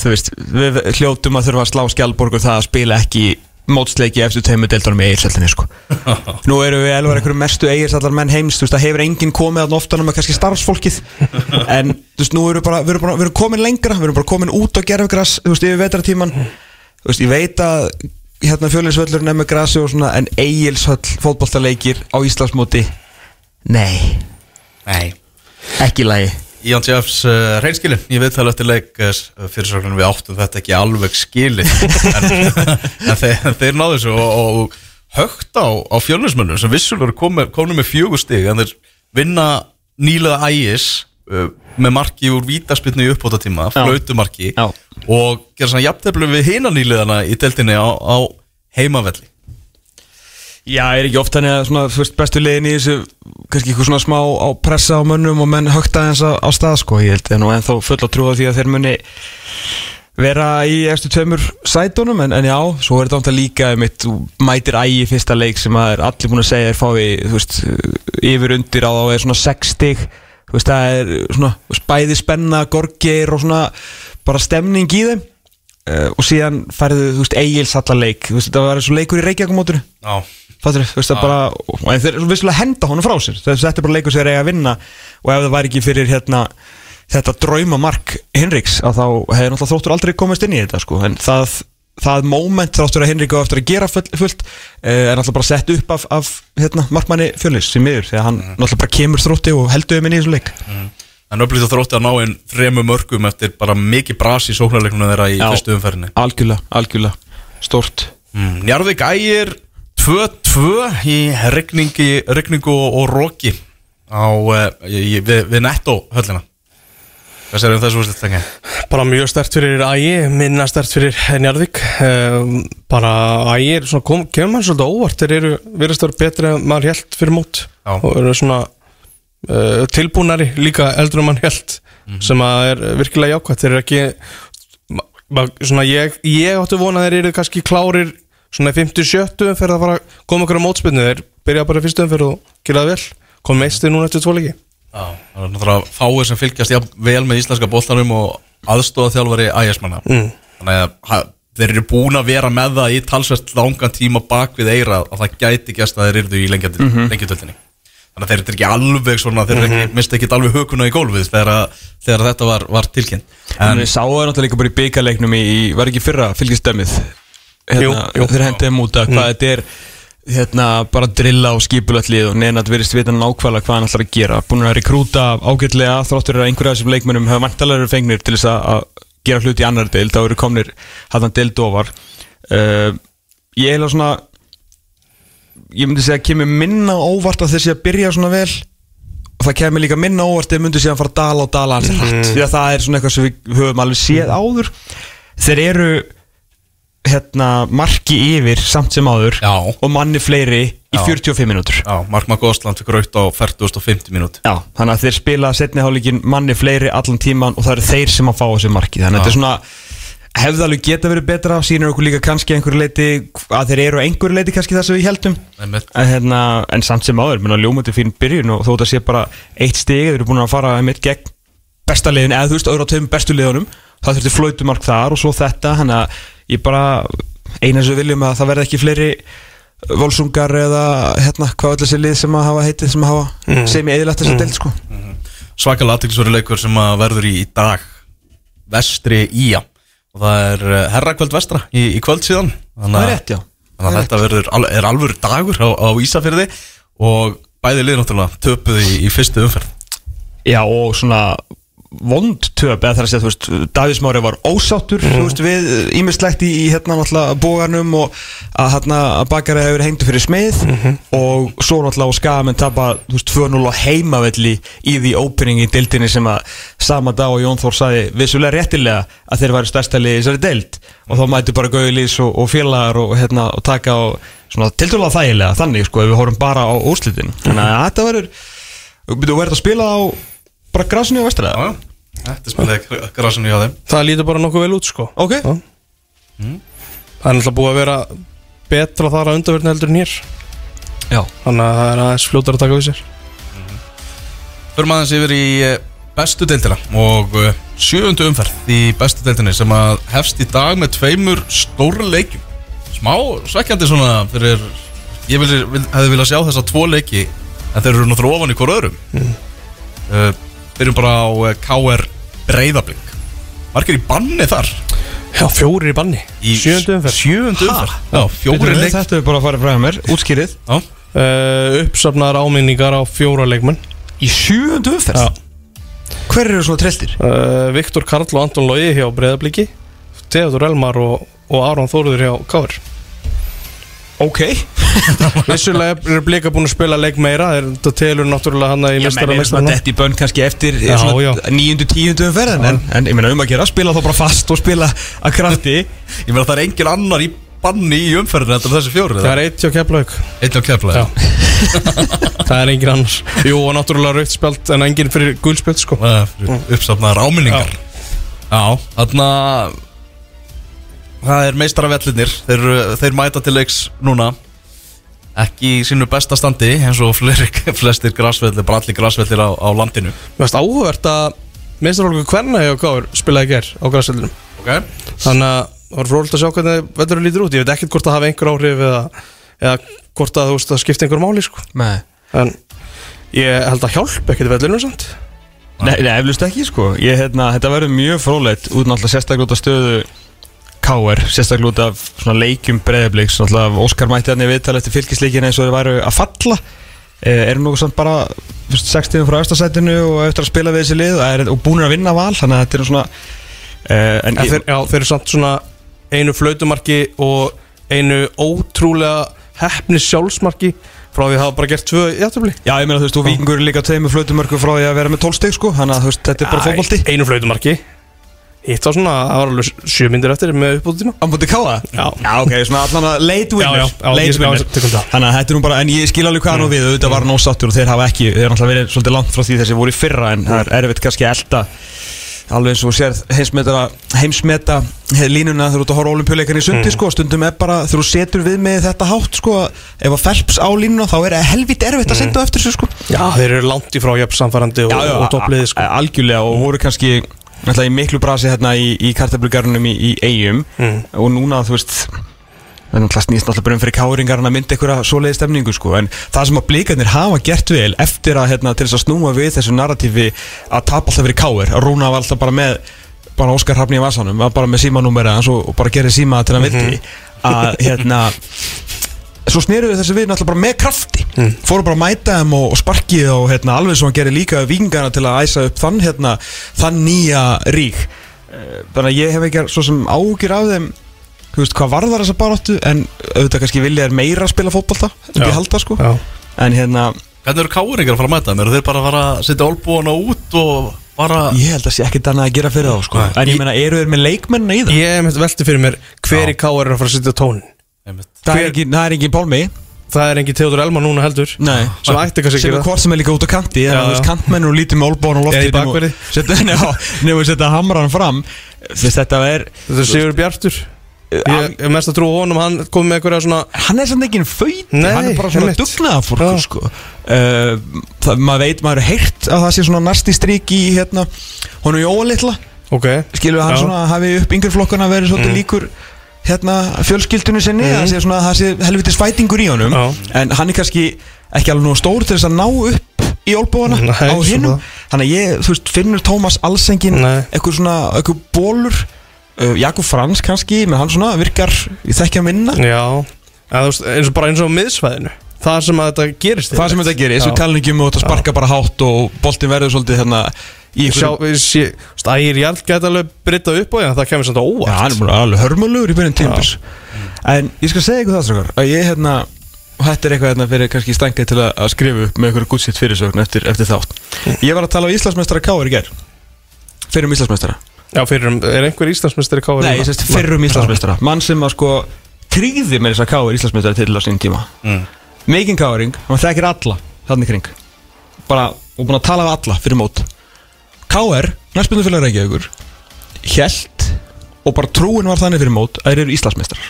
þú veist, við hljótum að þurfa að slá skjálborgur það að spila ekki mótsleiki eftir teimu deildunum í eigirsællinni sko. nú eru við elvar einhverju mestu eigirsallar menn heims, þú veist, það hefur enginn komið að oftanum með kannski starfsfólkið. En þú veist, nú erum við bara, við erum bara, við erum komin lengra við erum bara komin út á gerfgras, þú veist, yfir vetratíman veist, ég veit að hérna fjölinsvöllurinn er með grasi og svona en eigilshöll fótboltaleikir á Íslandsmóti? Nei, Nei. Ekki lagi. Ían Jeffs uh, reynskilin, ég veit það eftir leik uh, fyrirsögnum við áttum þetta ekki alveg skilið. En, en þeir, þeir náðu þessu og, og högt á, á fjölnismönnum sem vissulegur komu, komu með fjögur stig en þeir vinna nýlega ægis uh, með marki úr vítaspilnu í uppbóta tíma, Já. flautumarki Já. og gera svona jafnteflu við hina nýleðana í deltinni á, á heimavelli Já, er ekki oft þannig að svona, þú veist, bestu leiðin í þessu kannski eitthvað svona smá á pressa á mönnum og menn högta eins á, á stað sko, ég held en ennþá full að trúa því að þeir muni vera í eftir tveimur sætunum en, en já, svo er þetta ámt að líka mitt, mætir ægi fyrsta leik sem að er allir búin að segja er fái þú veist, yfir undir á þá er svona 6 stig þú veist, það er svona spæði spenna, gorgir og svona bara stemning í þeim. Uh, og síðan færðu, þú veist, Egils allar leik. Þú veist, þetta var eins og leikur í Reykjavíkumótinu Já, Fattur, þú? Veist það bara en þeir eru vissulega henda honum frá sér. Þess að þetta er bara leikur sem er eiga að vinna. Og ef það væri ekki fyrir hérna þetta draumamark Henriks að þá hefði náttúrulega þróttur aldrei komist inn í þetta sko. En það, það moment þráttur að Henrik á eftir að gera full, fullt eh, er náttúrulega bara sett upp af, af hérna, markmanni fjölnis sem því að hann náttúrulega bara kemur þrótti og heldur um inn í þessu leik. En öflýtt að þrótti að ná einn þremu mörgum eftir bara mikið bras í sóknarleiknum þeirra í Já. fyrstu umferðinni. Algjörlega, algjörlega, stórt. Mm. Njarðvík ægir 2-2 í rigningi, rigningu og, og róki á, uh, í, við, við netto höllina Hvað sér um þessu úrslit tengi? Bara mjög stert fyrir Ægi, minna stert fyrir Njarðvík. Um, Bara Ægi er svona, kom, kemur mann svolítið óvart. Þeir eru verið stór betri en maður held fyrir mót. Já. Og eru svona uh, tilbúnari líka eldur en mann held Sem að er virkilega jákvæmt Þeir eru ekki svona, ég, ég áttu vona að þeir eru kannski klárir Svona í 50-70 fyrir að fara að koma okkur á mótspinnu Þeir byrja bara í fyrstu umferð og gera það vel. Kom meistið núna eftir tvo leiki það er náttúrulega fáir sem fylgjast jafn vel með íslenska boltanum og aðstóða þjálfari ægismanna Mm. Þannig að þeir eru búin að vera með það í talsvert langan tíma bak við eira að það gæti gæst að þeir eru í lengjutöldinni Þannig að þeir eru ekki alveg svona, þeir eru ekki, misti ekki alveg hökuna í gólfið þegar, að- þegar þetta var, var tilkynnt. En En við sáum það náttúrulega líka bara í byggarleiknum í, í var ekki fyrra fylgisdæmið hérna, Jú, jú. þeir hendum út að hvað þetta er hérna bara drilla og skipulatlið og neina að verist vita nákvæmlega hvað hann ætlar að gera. Búin að rekrúta ágætlega þróttur að einhverja af þessum leikmennum hafa vantalega fengnir til þess að, gera hluti í annar deild þá eru komnir hann deild ofar. Uh, ég heila svona ég myndi segja að kemur minna óvart að þessi að byrja svona vel og það kemur líka minna óvart þið myndi fara að dala og dala hratt. Því að það er svona eitthvað sem við höfum alveg séð áður. Þeir eru hérna marki yfir samt sem áður Já. og manni fleiri í Já. 45 minútur Já, Mark McGosland fikk raukt á 40.50 mínút Já, þannig að þeir spila setni hálfleikin manni fleiri allan tíman og það eru þeir sem að fá þessi marki þannig að þetta er svona hefði alveg geta verið betra sýnir okkur líka kannski einhverju leiti að þeir eru einhverju leiti kannski þess að við heldum Einmitt. en, hérna, en samt sem áður, menn að ljómandi fyrir byrjun og þó þetta sé bara eitt stig þeir eru búin að fara einmitt gegn besta liðin eða þú veist, öðru á tveim bestu liðunum það þurfti flautumark þar og svo þetta þannig að ég bara eina sem við viljum að það verði ekki fleiri volsungar eða hérna, hvað öll þessi lið sem að hafa heitið sem að hafa sem ég eðilegt þess að deild sko. Svakalega aðtilsveri leikur sem að verður í, dag. Vestri Ía. Og það er uh, herrakvöld vestra í, í kvöld síðan. Þannig Það að- rétt, já. Þannig að þetta verður, al- er alvöru dagur á, á Ísafyrði og bæði lið náttúrulega töpuð í, í fyrstu umferð. Já og svona vond töp eða þar að segja, þú veist, Davís Mári var ósáttur, þú veist, við ímislegt í, í hérna náttúrulega bógarnum og að hérna að bakari hefur hengtu fyrir smeið og svo náttúrulega á skamenn tapa, þú veist, 2-0 á heimavelli í því opening í deildinni sem að sama dag og Jón Þór saði vissulega réttilega að þeir væri stærstæli í þessari deild. Og þá mætu bara Gauðilís og, og félagar og hérna og taka á svona tildulega þægilega þannig, sko, ef við horfum bara á úrslitin. Þannig að þetta verður Þú verður að spila á bara grasinu á vestræða? Já, já, þetta er spilaði grasinu hjá þeim. Það lítur bara nokkuð vel út sko. Ok. Já. Það er náttúrulega búið að vera betra þar að undarverðin heldur en hér. Já. Þannig að það er aðeins fljótar að taka við sér. Förum aðeins yfir í eh, bestu deildina og eh, sjöundu umferð í bestu deildinni sem að hefst í dag með tveimur stóru leikjum. Smá svekkjandi svona fyrir ég vil, vil, hefði viljað sjá þessa tvo leiki en þeir eru náttúrulega ofan í hvort öðrum. Mm. Byrjum bara á eh, KR Breiðablink Margir í banni þar? Já, fjórir í banni. Í Sjöundu umferð. Sjöundu umferð. Já, fjóri leik. Þetta er bara að fara frá mér, útskýrið. Já, uh, Uppsafnar áminningar á fjóra leikmenn. Í sjöundu umferð? Hver eru svona trilltir? uh, Viktor Karl og Anton Lói hjá Breiðabliki Theodor Elmar og, og Aron Þóruður hjá Káður Ok. Vissulega er Blika búin að spila leik meira Þetta telur náttúrulega hann í Ég menn er svona mestarana dett í bönn kannski eftir. Níundu, tíundu umferð en, en ég meina um að gera Spila þá bara fast og spila að krafti. Ég meina það er engin annar í banni í umferðinu Þetta er þessi fjóri Það er eitt hjá Keflavík. Einn á keflaði Já. Það er engin annars Jú, og náttúrulega raukt spjald en engin fyrir gulspjald sko. Uppsafnaðar áminningar. Já, þarna Það er meistaravellinir. Þeir, eru- þeir mæta til leiks núna. Ekki í sínu besta standi eins og flestir græsvellir bara allir græsvellir á, á landinu. Mér finnst áhugavert að meistarálgu hvernig hjá Káður spilaði ger á græsveldinum Ok. Þannig að það var frólægt að sjá hvernig veður lítur út. Ég veit ekkert hvort það hafi einhver áhrif eða, eða hvort að þú veist það skipti einhver máli sko. Nei, En ég held að hjálp ekkert veðlunum samt. Nei, nei eflust ekki sko. Ég, hérna, Þetta verður mjög frólægt út náttúrulega sérstaklega út af stöðu KR, sérstaklega út af svona leikjum breyðabliks, náttúrulega Óskar mætti hann í viðtal eftir fylgisleikin eins og þeir væru að falla. Eh, eru nú samt bara þú veist, 60 frá östasætinu og eftir að spila við þessi lið er, og búin að vinna val þannig að þetta er svona eh, en En þeir, já, þeir eru samt svona einu flautumarki og einu ótrúlega hefni sjálfsmarki frá því að hafa bara gert tvö játtöfli já ég meina þú veist og vikingur er líka tveimur flautumörku frá því að vera með 12 stygg sko þannig að þú veist þetta er bara fótbolti. Einu flautumarki Hitt var svona, það var alveg sjö myndir eftir með uppbúðtíma á mútið káa? Já. já ok, svona allan að late winner. Já, já, late ég- winner. þannig að þetta er nú bara en ég skil alveg hvað nú við auðvitað var hann ósattur og þeir hafa ekki þeir er náttúrulega verið svolítið langt frá því þessi voru í fyrra en það er erfitt kannski að elda alveg eins og sér heimsmeta, heimsmeta línuna þegar þú ert að horfa olimpíuleikarni í sundi sko, stundum er bara þegar þú setur við með þetta hátt sko, ef að felps á línuna þá er það helvít erfitt að senda á eftir þessu sko. Já, þeir eru langt í frá jöfn samfærandi og, og toppliði sko. algjörlega og voru kannski náttúrulega í miklu brasi hérna í, í kartablugarunum í, í eigum Mm. og núna þú veist það er náttúrulega snýst náttúrulega bara um fyrir káringar að mynda einhverja svoleiði stemningu sko. En það sem að blíkarnir hafa gert vel eftir að hérna, til þess að snúa við þessu narratífi að tapa alltaf fyrir káir að Rúna var alltaf bara með bara Óskar Hrafni í vasanum bara með símanúmeri hans og, bara gerði síma til hann vildi að hérna svo sneru við þessu við náttúrulega bara með krafti. Fóru bara að mæta þeim og, og sparkið og hérna, alveg sem hann gerir líka vikingarna til að æsa upp þann, hérna, þann nýja rík. Eh, þannig að ég hef ekki svo sem ágjur af þeim þú veist hvað varðar þessa baráttu en auðvitað kannski vilja er meira að spila fótbolta en ég halda sko. Já. en hérna Hvernig eru káringar að fara að mæta þeim? Eru þeir bara að fara að setja olbúana út og bara ég held að sé ekkert annað að gera fyrir þá sko. En ég meina eru þeir með leikmennina í það? Ég hef velti fyrir mér hver í K er að fara að setja tónin. Það er ekki, það er ekki Pálmi. Það er engin Theodor Elma núna heldur. Nei. Sem ætti kannski sem ekki er hvort sem er líka út á kanti en Já, þú veist kantmenn og lítið með olbón og Eða í loftið bakverði. nefnum við setja hamran fram. Þess þetta er Þetta er Sigur Bjartur. Ég er mest að trúa honum, hann kom með einhverja svona hann er samt ekki en föyti Nei, hann er bara svona Já. fólk sko. uh, það, maður veit, maður er heyrt að það sé svona næsti strík í hérna, honum Jóa litla. Ok. Skilur við hann svona hafi upp yngri flokkana verið svolítið Mm. líkur hérna fjölskyldunni sinni Mm. það sé svona það sé helvitis fætingur í honum Já. en hann er kannski ekki alveg nú stór til þess að ná upp í olbúana á hinnum þannig að ég, þú veist, finnur Tómas alls engin Nei. eitthvað svona, eitthvað bólur uh, Jakob Frans kannski, menn hann svona virkar, ég þekki hann vinna Já þú veist, eins og bara eins og miðsvæðinu Það sem að þetta gerist það sem þetta gerir, þessu Já. talningum og þetta sparka bara hátt og boltin verður svolítið hérna í Sjá, við sé, ægir Jarl gæti alveg britta upp á en það kemur samt á Já, óvart hann er bara alveg hörmulegur í byrjun tímpis En ég skal segja ykkur það strákar að ég hérna og þetta er eitthvað hérna fyrir kannski stangið til að, skrifa upp með ykkur gútsitt fyrirsögn eftir, eftir þátt. Ég var að tala á Íslandsmeistara Káir í gær. Fyrir um Íslandsmeistara. Já, fyrir um, er einhver Íslandsmeistari K Nei, ég sést fyrir um Íslandsmeistara. Mann sem að sko tryggði með þess að tíma. Mm. Kring. Bara, og búin að tala við alla fyrir mót Káir, næstbundufélag Reykjavíkur Hjælt og bara trúin var þannig fyrir mót að þeir eru Íslandsmeistarar.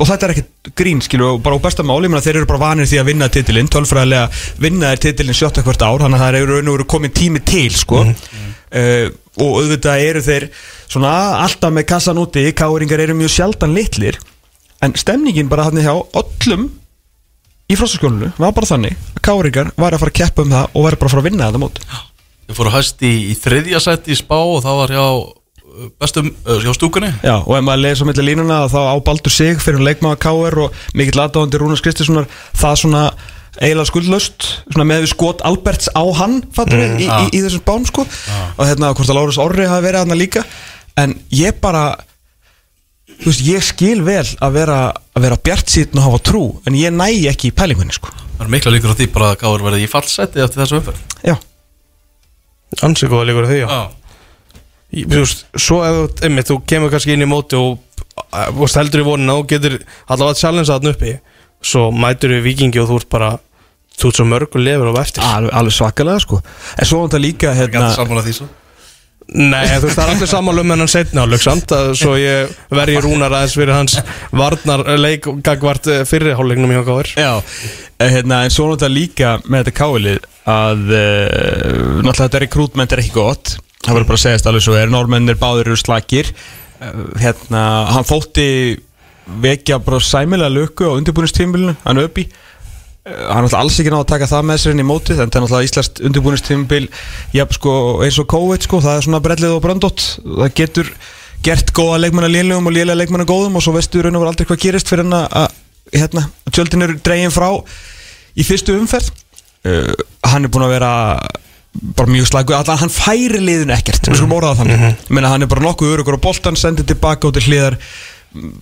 Og þetta er ekkert grín skilu og bara á besta máli, ég meina þeir eru bara vanir því að vinna titilinn, tölfræðilega vinna þeir titilinn sjötta hvert ár, þannig að það eru raun og veru komin tími til sko. Uh, og auðvitað eru þeir svona alltaf með kassan úti, káringar eru mjög sjaldan litlir en stemningin bara hann hjá öllum í fróstaskjólinu var bara þannig að káringar var að fara að keppa um það og var bara að fara að vinna þetta mót Við fórum hæst í, í þriðja seti í spá og það var hjá uh, bestum, uh, hjá stúkunni. Já, og ef maður leðir svo millir línuna þá á Baldur sig fyrir leikmaða K.R. og mikill aðdáðandi Rúnars Kristinssonar það svona eiginlega skuldlaust svona með við skot Alberts á hann fattur við, í, í, í þessum bán sko. Og hérna hvort að Lárus Orri hafi verið hann líka. En ég bara þú veist, ég skil vel að vera að vera bjart síðan og hafa trú en ég næ ekki í pælingunni sko. Það er mikla líkur á því bara að Káur verði í fallseti eftir þessu umferð. Já, Ansið góða líkur á því, já. Já, Í- Þú veist, svo ef þú, einmitt, þú kemur kannski inn í móti og þú veist, heldur í vonina og getur allavega að challenge þarna uppi svo mætur við vikingi og þú ert bara þú ert svo mörg og lefur á eftir. Alveg, svakalega sko. En svo var þetta líka hérna, Nei, þú veist, það er allir sammála um hennan setna áleik samt að svo ég verði rúnar aðeins fyrir hans varnar leik gagvart fyrri hálfleiknum hjá Káir Já, eh, hérna, en svo náttúrulega líka með þetta káilið að uh, náttúrulega þetta rekrútment er ekki gott. Það verður bara að segja þetta alveg svo er. Normennir báður eru slakir. Hérna, hann þótti vekja bara sæmilega löku á undirbúinistímbilinu, hann Uh, hann er alltaf alls ekki náða að taka það með sér inn í mótið en það er alltaf íslenskt undirbúinistímbil já, sko, eins og COVID sko, það er svona brellið og bröndótt það getur gert góða leikmanna lélegum og lélega leikmanna góðum og svo veistu raun og var aldrei hvað gerist fyrir hann að- hérna, tjöldin eru dregin frá í fyrstu umferð. Uh, hann er búin að vera bara mjög slagu, allan hann færi liðinu ekkert við skulum orða það þannig mm Menna, hann er bara nokkuð örugur á boltan, sendir tilbaka út til hliðar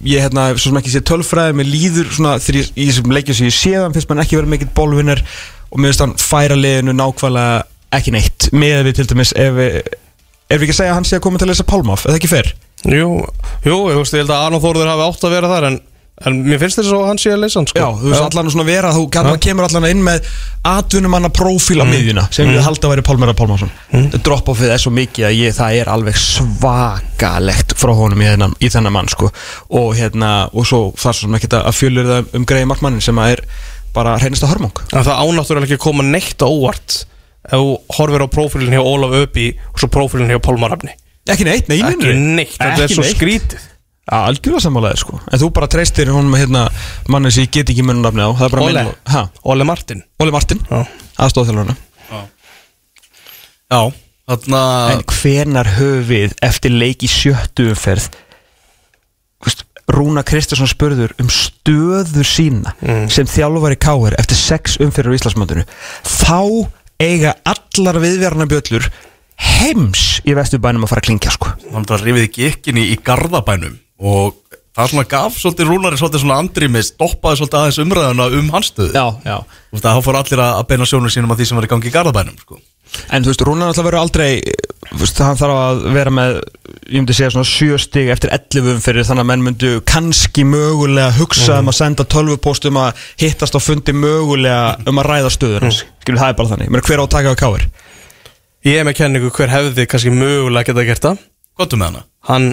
ég hérna, svo sem ekki sé tölfræði mér líður svona, þegar ég, í þessum leikjum sem ég séðan finnst mann ekki verið mikill bólvinnar og mér finnst hann færa liðinu nákvæmlega ekki neitt, með við til dæmis ef við, ef við ekki segja að hann sé að koma til að lesa Pálmaf, eða ekki fyrr Jú, jú, ég veist, ég held að Arnóð Þórður hafi átt að vera þar en, en mér finnst þess að hann sé að leysa hann sko. Já, þú veist allan að vera þú ja. kemur allan inn með atvinnumanna prófíl á miðjuna sem við halda að væri Pálmera Pálmarsson. Mm. drop offið er svo mikið að ég, það er alveg svakalegt frá honum í þennan, í þennan mann sko. Og hérna, og svo svo sem ekki að fjölur það um greiði markmannin sem að er bara reynasta hörmung. En það ánáttúrulega ekki að koma neitt óvart ef þú horfir á prófílinn hjá Ólaf Öpi og svo prófílinn hjá Pálmar Rafni Ekki neitt, nei, Ekki neitt, þetta Ekki svo neitt. Já, algjörlega sammálaðið sko. En þú bara treystir honum hérna manni sem ég get ekki munum nafni á. Það er bara Ole. minn Ha, Óli Martin. Óli Martin, Já. aðstofþjálfarna Já, þarna En hvenar höfum við eftir leik í sjöttu umferð veist, Rúna Kristinsson spurður um stöðu sína sem þjálfari káir eftir sex umferður á Íslandsmöndinu þá eiga allar viðverðna bjöllur heims í vesturbænum að fara að klingja sko. Hann bara rifið ekki ekkinni í garðabænum og það svona gaf svolítið rúnari svolítið svona andrými stoppaði svolítið aðeins umræðuna um hans stöðu. Já, já. Þú veist að þá fór allir að beina sjónum sínum að því sem var í gangi í garðabænum sko. En þú veist, Rúnar alltaf verður aldrei þú veist, hann þarf að vera með ég myndi segja svona sjö stig eftir 11 umferðir þannig að menn myndu kannski mögulega hugsa um að senda 12 post um að hittast á fundi mögulega um að ræða stöður hans. Skilur það er bara þannig, hver á að taka á káir Ég er með kenningu hver hefði kannski mögulega geta gert það? Gottu með hana. Hann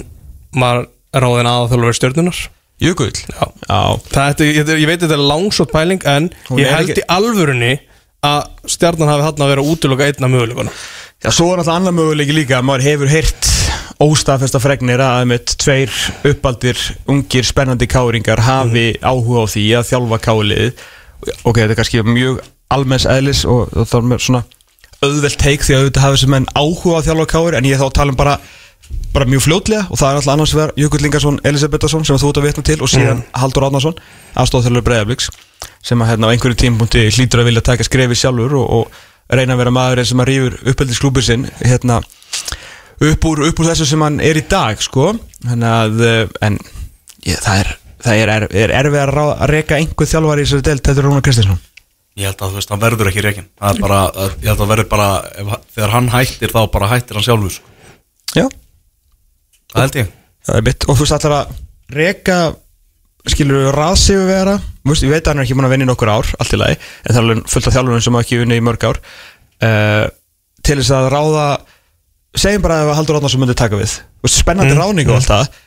var ráðin aðþjálfur stjörnunar Jökull? Já. Já, Það, ég, ég veit þetta er langsótt pæling en Hún ég held ekki- í alvörunni að stjarnan hafi hann að vera útiloka einna möguleikana Já, svo er alltaf annar möguleiki líka. Að maður hefur heyrt óstafesta fregnir að með tveir uppaldir, ungir, spennandi káringar hafi áhuga á því að þjálfa kálið ok, þetta er kannski mjög almenns eðlis og, og það er svona auðvelt teik því að auðvitað hafa þessum menn áhuga á þjálfa káir en ég þá að tala um bara bara mjög fljótlega og það er alltaf annars vegar Jökull Ingarsson, Elisabethasson sem þú ert að vitna til og síðan Haldur Átnarsson aðstofþjálfur Breiðabliks sem að hérna á einhverju tímpunkti hlýtur að vilja taka skrefi sjálfur og, og reyna að vera maðurinn sem að rýfur uppeldisklúbur sinn hérna upp úr, upp úr þessu sem hann er í dag sko. Að, eh, en ég, það er það er, er, er erfið að, ráð, að reka einhver þjálfari í þessari deild, þetta er Rúnar Kristinsson Ég held að þú veist, hann verður ekki að, ég held að verður bara ef, Þegar hann hættir þá bara hættir hann sjálfur sko. Já, Það held ég. Það er mitt. Og þú veist allar að reka skilur við raðsífu vera veist, ég veit að hann er ekki búin að vinna í nokkur ár allt í lagi, en það er alveg fullt af þjálfurinn sem hafa ekki vinna í mörg ár. Uh, til þess að ráða segjum bara ef að Haldur Átnarsson myndi taka við. Veist, spennandi mm, ráning og allt það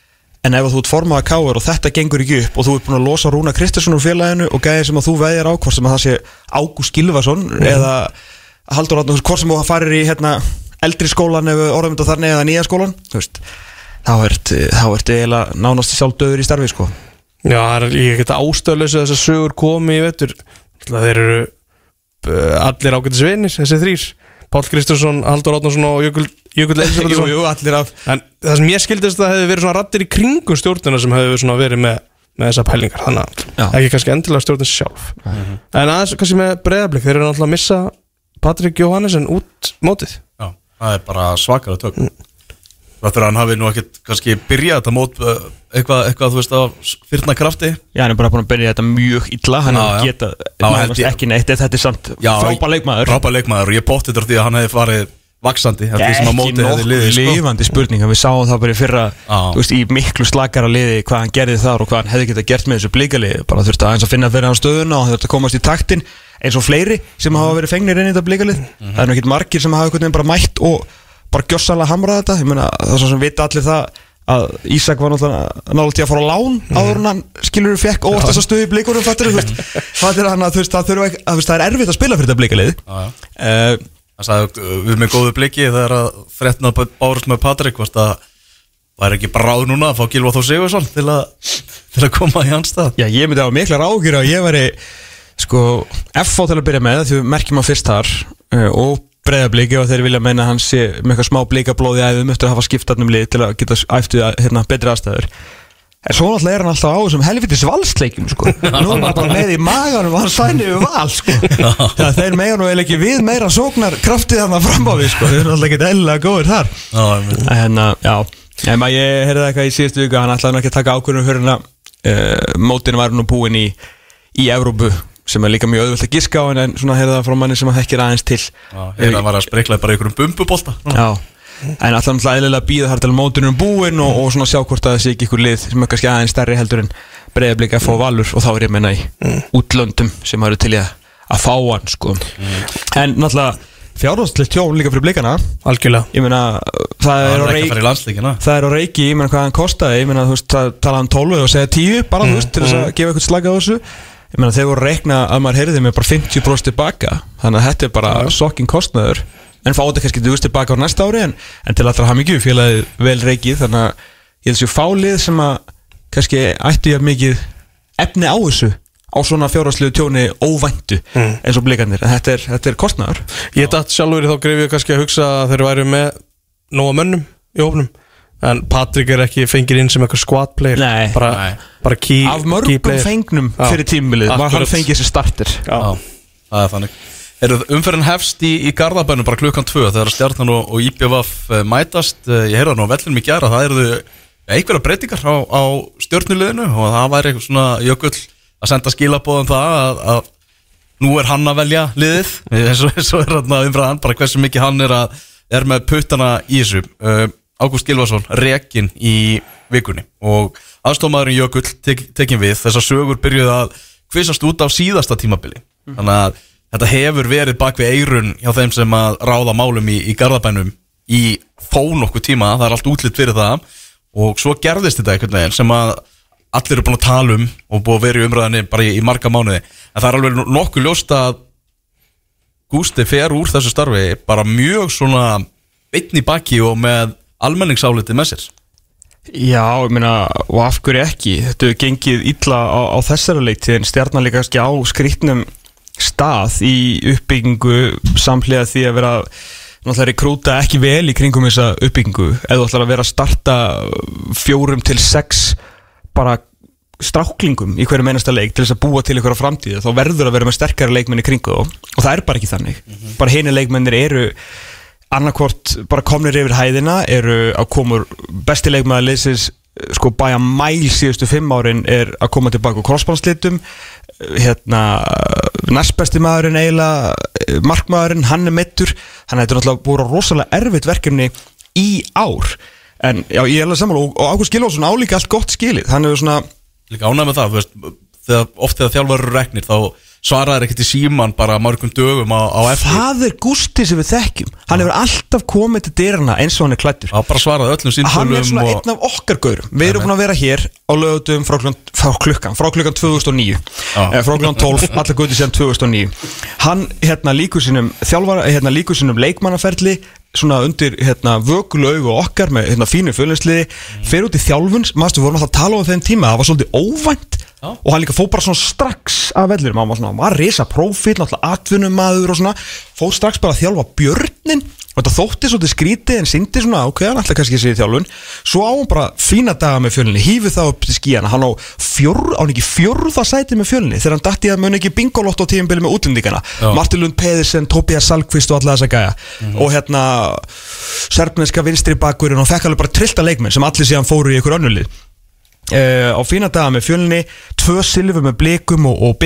en ef þú ert formað að káir og þetta gengur ekki upp og þú ert búin að losa Rúna Kristinsson úr félaginu og gæðir sem að þú veðjar á hvort sem að það sé Ágúst Gilvason eða Haldur Átnarsson hvort sem þú farir í hérna, eldri skólan orðum þetta þannig eða nýja skólan þú veist, þá ert þá ert eiginlega nánast sjálfdöður í starfi sko. Já, það er líka ekkert ástöðlösu þess að sögur komi í vettur Þeir eru uh, allir ágættis vinir, þessi þrýr Páll Kristjánsson, Haldur Átnarsson og Jökull, Jökull jú, jú, allir af. En það sem ég skildist það hefði verið svona rattir í kringum stjórnuna sem hefði svona verið með, með þessa pælingar. Þannig að ekki kannski endilega stjórnin sjálf. En aðeins kannski með breyðablik Þeir eru náttúrulega að missa Patrik Jóhannesen út mótið. Já, það er bara svakalega tök. Það fyrir að hann hafi nú ekkert kannski byrjað þetta mót uh, eitthvað, eitthvað, þú veist, af fyrna krafti? Já, hann er bara búin að byrja þetta mjög illa hann hefur getað ég- ekki neitt, þetta er samt frábær leikmaður. Frábær leikmaður og ég bótti þetta því að hann hefði farið vaksandi eftir því sem að ekki mótið hefði nokkuð liðið sko. lifandi spurning við sáum það bara í fyrra veist, í miklu slakara liði hvað hann gerði þar og hvað hann hefði getað gert með þessu blíkaliði bara þurfti aðeins að finna fyrir hann stöðuna og þurfti að komast í taktin eins og fleiri sem hafa verið fengnir inn í þetta blíkalið það er nú ekkert margir sem hafa bara mætt og bara gjössalega hamrað þetta. Ég meina það er svo sem vita allir það að Ísak var náttúrulega náttúrulega til að fara á lán áður en hann skilur fekk óvart þess að stöðu í blíkunum fattir, þú veist, fattir hann að þú veist, það, ekki, að, þú það er erfitt að spila fyrir þetta blíkalið uh, Það sagði við með góðu bliki þegar að fréttina bárust með Patrik varst að Það er ekki bara ráð núna að fá Gilva Þór Sigursson til að, til að koma í hans stað? Já, ég myndi á mikla rákir að ég væri sko, FH til að byrja með því við merkjum á fyrst þar uh, og breyðabliki og þeir vilja meina að hann sé með eitthvað smá blikablóði æðum eftir að hafa skiptarnum lið til að geta æftu hérna, betri aðstæður En svo náttúrulega er hann alltaf á þessum helvitis valsleikjum sko. Nú er hann bara með í maganum og hann sæni við val sko. Það þeir meira nú eða ekki við meira sóknar kraftið hann að fram á við sko. Þeir eru alltaf ekki eðlilega góður þar. En uh, já, en maður ég heyrði eitthvað í síðustu viku að Hann ætlaði ekki að taka fyrir hann uh, Mótin var nú búinn í Í Evrópu sem er líka mjög auðvöld að giska á En, svona heyrði það frá manni sem að þekkir aðeins til. Já, hérna var að spreikla bara einhverjum bumbubólta Já. En alltaf náttúrulega eðlilega býða þar til mótunum búinn og, og svona sjá hvort að það sé ekki ykkur lið sem er kannski aðeins stærri heldur en breyðablika að fá valur og þá er ég að meina í útlöndum sem eru til í að, að fá hann sko. En náttúrulega fjárhástlegt tjón líka fyrir blikana. Algjörlega. Ég meina það Það er á ekki að reik fara í landsleikina. Það er á reiki, ég meina hvað hann kostaði. Ég meina þú veist, það talaði um 12 og segja 10 bara þú veist, til þess að gefa eitthvað slag á þessu Ég meina þeir voru að reikna að maður heyrði með bara 50% tilbaka Þannig að þetta er bara sokking kostnaður. En fá þetta kannski veist tilbaka á næsta ári En, en til allra hafa mikið félagið vel reikið Þannig að ég held sér fálið sem að kannski ættu ég mikið efni á þessu á svona fjárhagslegu tjóni óvæntu eins og blikarnir, en þetta er, þetta er kostnaður. Ég dætt sjálfur í þá greifið kannski að hugsa að þeir væri með nóga mönnum í hófnum En Patrik er ekki fengið inn sem eitthvað squad player Nei. Bara, bara key, Af key mörgum player. fengnum Já. fyrir tímbilið var hann Akkurat. fengið sér starter Já. Já, það er þannig Eru umferðin hefst í, í Garðabænum bara klukkan tvö þegar stjarnan og, og IPVF eh, mætast Eh, Ég heyrða nú á vellinum í gæra það eru einhverja breytingar á, á stjörnuleginu og það væri eitthvað svona jökull að senda skilabóðum það að, að nú er hann að velja liðið eins og, eins og er hann umfraðan bara hversu mikið hann er, að, er með puttana í þessu uh, Ágúst Gilvason, rekin í vikunni. Og aðstofmaðurinn Jökull tek, tekin við. Þessar sögur byrjuði að kvisast út á síðasta tímabili. Þannig að þetta hefur verið bak við eirun hjá þeim sem að ráða málum í, í Garðabænum í þó nokkuð tíma, það er allt útlitt fyrir það. Og svo gerðist þetta einhvern veginn sem að allir eru búin að tala um og búin að vera í umræðinni bara í, í marga mánuði. En það er alveg nokkuð ljóst að Gústi fer úr þessu starfi bara mjög svona bitn í baki og með almenningsáliti með sér? Já, ég meina, og af hverju ekki? Þetta hefur gengið illa á, á þessari leikti en stjarnan líka kannski á skrýtnum stað í uppbyggingu samhliða því að vera náttúrulega rekrúta ekki vel í kringum þessa uppbyggingu. Eða ætlar að vera að starta fjórum til sex bara stráklingum í hverju meinasta leik til þess að búa til ykkur á framtíðu þá verður að vera með sterkari leikmenn í kringu þá. Og það er bara ekki þannig. Bara hini leikmennir eru annarkvort bara komnir yfir hæðina eru að komur besti leikmaður leysins sko bæja mæl síðustu fimm árin er að koma tilbaka úr crossbánslitum hérna næstbesti maðurinn eiginlega markmaðurinn, hann er mittur hann hefur náttúrulega búið rosalega erfitt verkefni í ár. En já, ég er alveg sammála og, Ágúst Gilvason álíka allt gott skilið. Hann hefur svona Líka ánæg með það, þú veist, þegar, oft þegar þjálfur eru reknir þá svaraður ekkert í síman bara mörgum dögum á, á eftir. Það er Gústi sem við þekkjum. Hann hefur alltaf komið til dyrana eins og hann er klættur Það bara svaraði öllum hann er svona og einn af okkar gaurum. Við erum búin að vera hér á lögutum frá klukkan, frá klukkan, frá klukkan 2009 eh, frá klukkan 12, allar gauti síðan 2009 hann hérna líkur sínum þjálfara, hérna líkur sínum leikmannaferli svona undir hérna vökulaugu okkar með hérna fínu fjölinsliði fer út í þjálfun, maður vorum alltaf að tala um þeim tíma það var svolítið óvænt. Já. og hann líka fóð bara svona strax af vellir maður var svona, hann var risa prófíl, náttúrulega atvinnumadur og svona, fóð strax bara að þjálfa björnin og þetta þótti svolítið skrítið en syndi svona, ok, hann ætla kannski að í þjálfun. Svo á hann bara fína daga með fjölinni hýfið það upp til skíana, hann á fjór, á hann ekki fjórða sæti með fjölinni þegar hann dætti að mun ekki bingolott á tíumbili með útlendingana. Martin Lund Pedersen, Tobias Salkvist og alla þessa gæja. Og hérna serfneska vinstri bakkurinn og fekk alveg bara trillta leikmenn sem allir síðan fóru í ykkur önnulið uh, á fína daga með fjölni tvö silfur með blikum og, og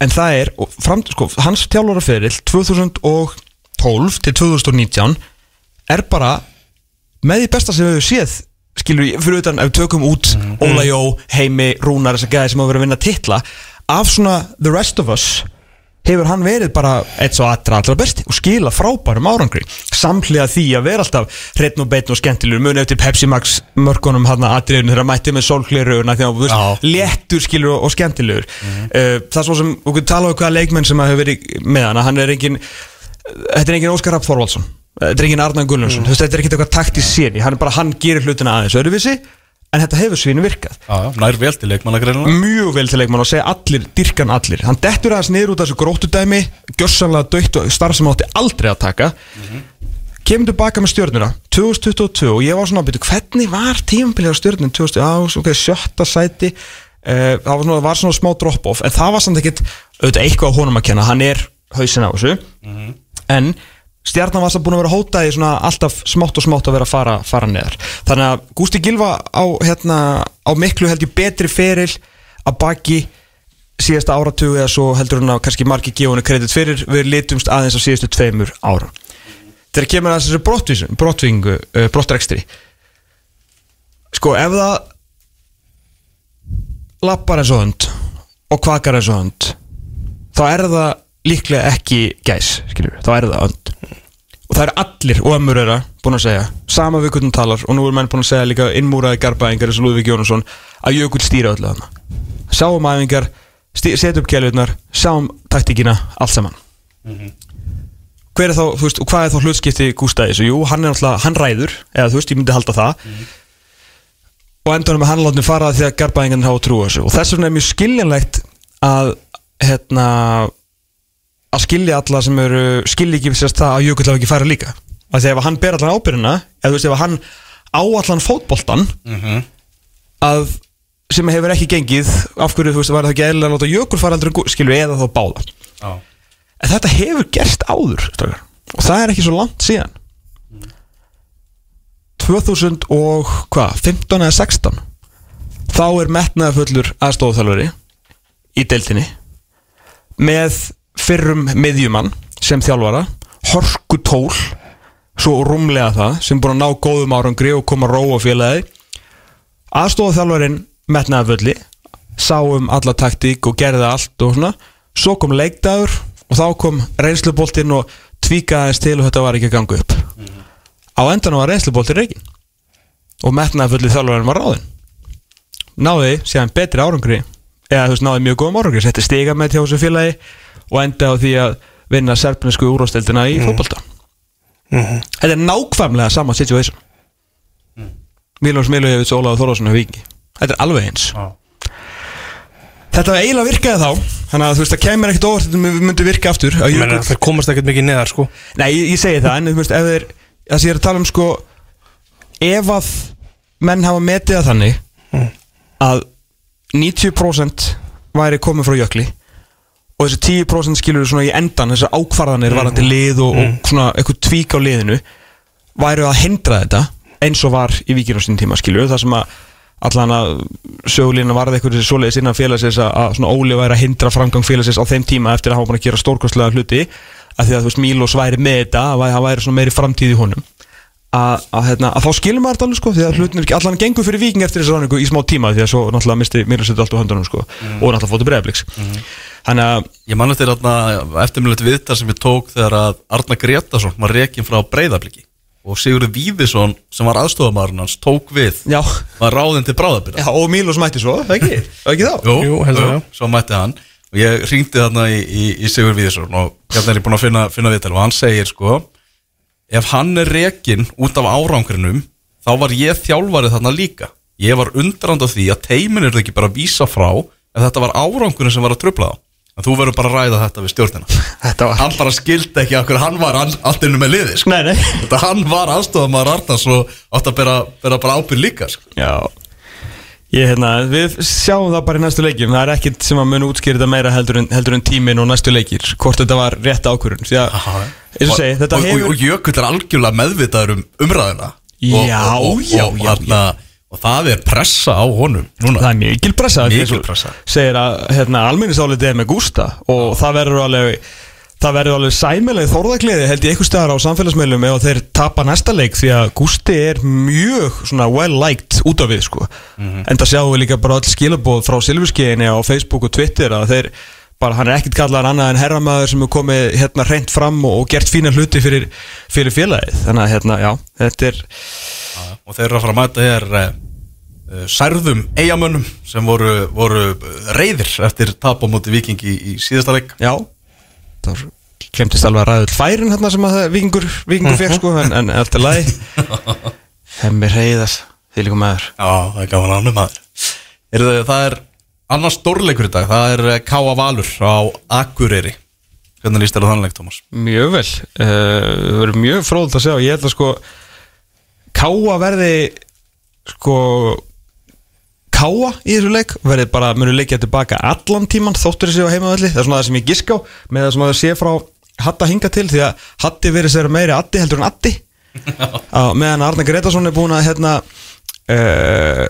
en það er og fram, sko, hans tjálfara 2012 til 2019 er bara með því besta sem við hefur séð skilur við, fyrir utan ef við tökum út Óla Jó, Heimi, Rúnar, þess að gæði sem hafa verið að vinna titla af svona The Rest of Us hefur hann verið bara eitt svo allra allra besti og skila frábærum árangri. Samhliða því að vera alltaf hreitn og beitn og skemmtilegur muni eftir Pepsi Max mörkunum hann að atriðinu þegar hann mætti með að var léttur skilur og, og skemmtilegur uh, það er svo sem, okkur tala um hvaða leikmenn sem að hefur verið með hann að hann er engin þetta er engin Óskar Rapp Þorvaldsson. Þetta er engin Arnar Gullarsson, mm. þetta er ekkert eitthvað takt í séri Hann bara, hann gerir hlutina aðeins öðruvísi En þetta hefur svínu virkað. Já, nær vel til leikmannagreina Mjög vel til leikmann og segja allir, dyrkan allir. Hann dettur aðeins niður út af þessu gróttudæmi Gjörsanlega döitt og starf sem átti aldrei að taka. Kemur tilbaka með stjórnuna 2022 og ég var svona að byrja Hvernig var tímabilið á stjórnun 2000, á, ok, sjötta sæti. Uh, Það var svona, var svona smá drop-off En það var samt ekkit auðvitað eitthvað á honum að kenna. Hann er hausin á þessu En stjarnan var samt búin að vera hótaði svona alltaf smátt og smátt að vera að fara, fara neðar. Þannig að Gústi Gilva á, hérna, á miklu held ég betri feril að baki síðasta áratugu eða svo heldur hann að kannski margi gefa henni kredit fyrir. Við litumst aðeins á síðustu tveimur ára þegar kemur að þessu brottvísun brottvingu, uh, brottrekstri sko ef það lappar eins og hund og kvakar eins og hund þá er það líklega ekki gæs skilur, þá er það hund og það er allir og ömmur þeirra búin að segja sama við hvernig talar og nú er menn búin að segja líka innmúraði garbaðingar eins og Lúðvík Jónasson að jökull stýra öllu þarna. Sáum æfingar, setja upp kjælutnar sáum taktíkina, allt saman. Hver er þá, veist, og hvað er þá hlutskipti í þessu, jú, hann er alltaf, hann ræður eða þú veist, ég myndi halda það. Og endur með hann látni fara því að garbaðingarnir hafa trú á þessu. Og þess vegna er mjög skiljanlegt að hérna að skilja alla sem eru skilja ekki sérst það að Jökull hafa ekki færa líka. Að því ef hann ber allan ábyrjuna eða þú veist ef hann á allan fótboltan að sem hefur ekki gengið af hverju þú veist var það ekki eðlilega að láta Jökull fara aldrei skilju eða þá báða Já, en þetta hefur gerst áður strákar. og það er ekki svo langt síðan. 2000 og hvað 15 eða 16 þá er metnaðafullur aðstofþjálfari í deildinni með fyrrum miðjumann sem þjálfara horsku tól svo rúmlega það sem búin að ná góðum árangri og koma ró á félagi aðstofþjálfarin metnaðafulli sá um alla taktík og gerði allt og svona. Svo kom leikdagur og þá kom reynsluboltinn og tvíkaði aðeins til og þetta var ekki að ganga upp. Á endanum var reynsluboltinn reikin og metnaðafulli þjálfarinn var ráðinn. Náði síðan betri árangri eða þú veist náði mjög góðum árangri setti stiga með hjá þessu félagi og enda á því að vinna serpnesku úrvásteldina í fótbolta. Þetta er nákvæmlega sama situation. Mm. Mílons Milojevic og Ólaður Þorlásson hefur vikingi þetta er alveg eins. Já, þetta var eiginlega virkaði þá þannig að þú veist það kemur ekkert óvart þetta myndi virka aftur að þeir komast ekkert mikið neðar sko. Nei, ég, ég segi það, en þú veist, það sem ég er að tala um, sko ef að menn hafa metið það þannig að 90% væri komið frá jökli og þessi 10% skilur svona í endan þessar ákvarðanir varandi lið og, og svona eitthvað tvík á liðinu væri að hindra þetta eins og var í vikinu á sín tíma skilur það sem að allan að sögulínu varði eitthvað þessi svoleiðis innan félagsins að, svona Óli væri að hindra framgang félagsins á þeim tíma eftir að hafa búin að gera stórkostlega hluti að því að þú veist Mílos væri með þetta að það væri svona meiri framtíð í honum að, að, hérna, að þá skilur maður þetta alveg sko því að hlutin er ekki allan gengur fyrir viking eftir þessu ráningu í smá tíma því að svo náttúrulega misti Mílos þetta allt á höndunum sko og náttúrulega fóttu bregðabliks þannig að Ég man eftir eftirmjöld viðtal sem ég tók þegar að Arna Gretarsson var rekin frá breyðabliki og Sigurður Víðisson sem var aðstofamæðurinn hans tók við. Já, var ráðinn til bráðabyrða já og Mílos mætti svo, ekki, ekki þá? Jú, Jú, heldur það. Svo mætti hann. Og ég ringdi þarna í, í, í Sigur Víðisson og hérna er ég búin að finna, finna viðtal og hann segir sko ef hann er rekin út af árangrinum þá var ég þjálfarið þarna líka. Ég var undrand á því að teimin er ekki bara að vísa frá en þetta var árangurinn sem var að tröfla þá. En þú verður bara að ræða þetta við stjórnina. Þetta var hann bara skildi ekki okkur hann var all- allt innu með liði sko. nei, nei. Þetta hann var aðstofamæður Arnars og átt að bera, bera bara ábyrð líka sko. Já Ég, hérna, við sjáum það bara í næstu leikjum. Það er ekkert sem að mun útskýra þetta meira heldur en, heldur en tímin og næstu leikir Hvort þetta var rétt eins og Jökull er algjörlega meðvitaður um umræðina Já, og, og, já, og, já, þarna, og það er pressa á honum núna. Það er mikil pressa Mikil pressa. Segir að hérna, almenningsálitið er með Gústa Og það verður alveg Það verður alveg sæmileg þórðagliði held ég eitthvað staðar á samfélagsmeilum ef þeir tapa næsta leik því að Gústi er mjög svona well liked út af við sko. Mhm. en það sjáum við líka bara öll skilabóð frá Silfurskeiðinni á Facebook og Twitter að þeir bara hann er ekkert kallar annað en herramæður sem er komið hérna reynd fram og, og gert fína hluti fyrir, fyrir félagið. Þannig að hérna já þetta er og þeir eru að fara að mæta hér uh, særðum eigamönnum sem voru, voru reyðir eftir tap á móti vikingi í, í síðasta leik. Já það var glemtist alveg að ræða færin hérna sem að vikingur, vikingur fekk sko en, en allt er lagi. Hemmi reyðas, því líka maður. Já, það er gaman ánum maður er það, það er annars stórleikur í dag. Það er eh, K.A. Valur á Akureyri. Hvernig líst þér á þannleik, Tómas? Mjög vel, uh, það verður mjög fróðult að sjá. Ég held að sko Káa verði sko Káa í þessu leik verði bara, munu leikja tilbaka allan tíman þóttur þessi á heimavalli, það er svona það sem ég gisk á með það sem að það sé frá Hatta hinga til því að Hatti verið sér meiri Addi heldur en Addi. Á, meðan Arna Gretarsson er búin að hérna uh,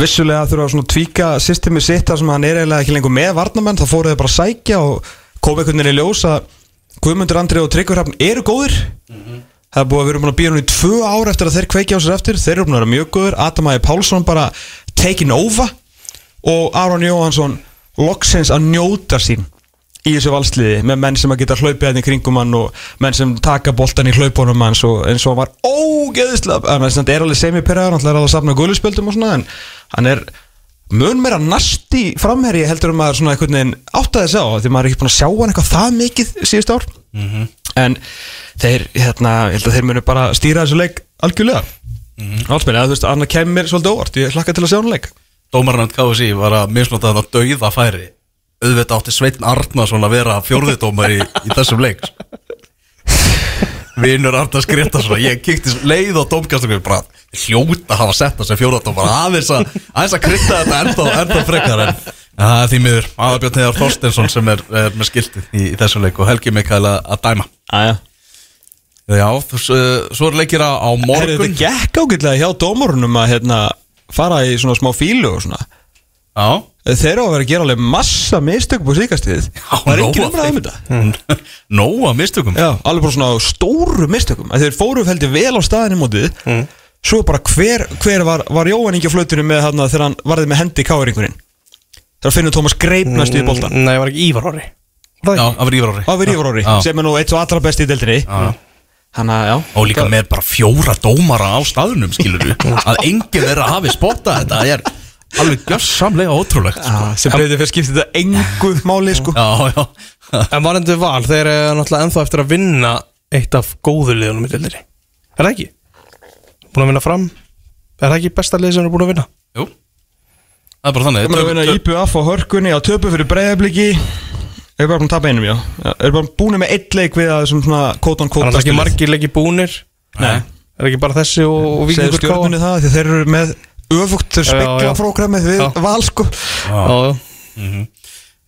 vissulega þurfa að svona tvíka systemi sitt þar sem hann er eiginlega ekki lengur með varnamenn þá fóruð bara að sækja og kom einhvern veginn í ljós að Guðmundur Andri og Tryggvar Hrafn eru góðir. Það er búið að við erum búin að býja hún í tvö ár eftir að þeir kveikja á sér eftir. Þeir eru búin að vera mjög góður Adam Ægir Pálsson bara taking over og Aron Jóhansson loksins að njóta sín í þessu valsliði með menn sem að geta hlaupið hann í kringum hann og menn sem taka boltan í hlaupunum hans og eins og hann var ógeðislega hann er er alveg semi-perraður, hann er alveg að safna guðluspöldum og svona en hann er mun meira nasti framherji heldur um að svona einhvern veginn áttaði sig á því maður er ekki búin að sjá hann eitthvað það mikið síðust ár. En þeir, hérna, ég held að þeir munu bara stýra þessu leik algjörlega mm -hmm. Allsmenni, að þú veist, Anna kemur svolítið óvart ég hlakka til að sjá hann leik Dómarnand KSI var að misnota þetta dauða færi auðvitað átti Sveitn Arnason að vera fjórðidómar í, í þessum leik Vinur Arnars Gretarsson ég kikti leið á dómkastum bara hljóta að hafa sett það sem fjórðadómar aðeins að, aðeins að krytta þetta enda, enda frekar en er því miður aðabjörn Heiðar Þorstensson sem er, er með skiltið í, í þessum leik og Helgi Mikael að, að dæma Aja. Já, þú, svo er leikir á á morgun þetta gekk ágætlega hjá dómarunum að hérna, fara í svona smá fílu og svona. Já, þeir á að vera að gera alveg massa mistökum på síkastíð það er ekki umræð um þetta Nóa mistökum. Já, alveg bara svona stóru mistökum. Að þeir fóru heldur vel á staðinni mótið. Svo bara hver, hver var, var Jóhann ekki á flötunum með hann þegar hann varði með hendi káringurinn þegar finnur Tómas greip næstu í boltan Nei, var ekki Ívar Orri. Það Já, það var Ívar Orri. Á sem er nú eitt svo allra besti í deildinni hann að já. Og líka með bara fjóra dómara á staðunum, skilur við Að enginn þeirra hafi spottað þetta. Það er alveg gjössamlega ótrúlegt sko. Sem breytir fyrir skiptið þetta enguð máli sko. Já, já. En varandi val, þeir eru náttúrulega ennþá eftir að vinna eitt af góðu liðunum í deildinni. Er það ekki? Búin að vinna fram. Er það ekki besta lið sem eru búin að vinna? Jú. Það er bara þannig. Þeir eru að vinna IPF á hörkunni á töpu fyrir breyðabliki Er bara búin að tapa einum, já. Er bara búin með eitt leik við að þessum svona kótan Það er ekki margir leiki búnir. Nei. Er ekki bara þessi og, og Segðu Víkingur stjórnunni það því þeir eru með öfugt þeir Já, já. spekla prógramið við Já. val sko. Já, já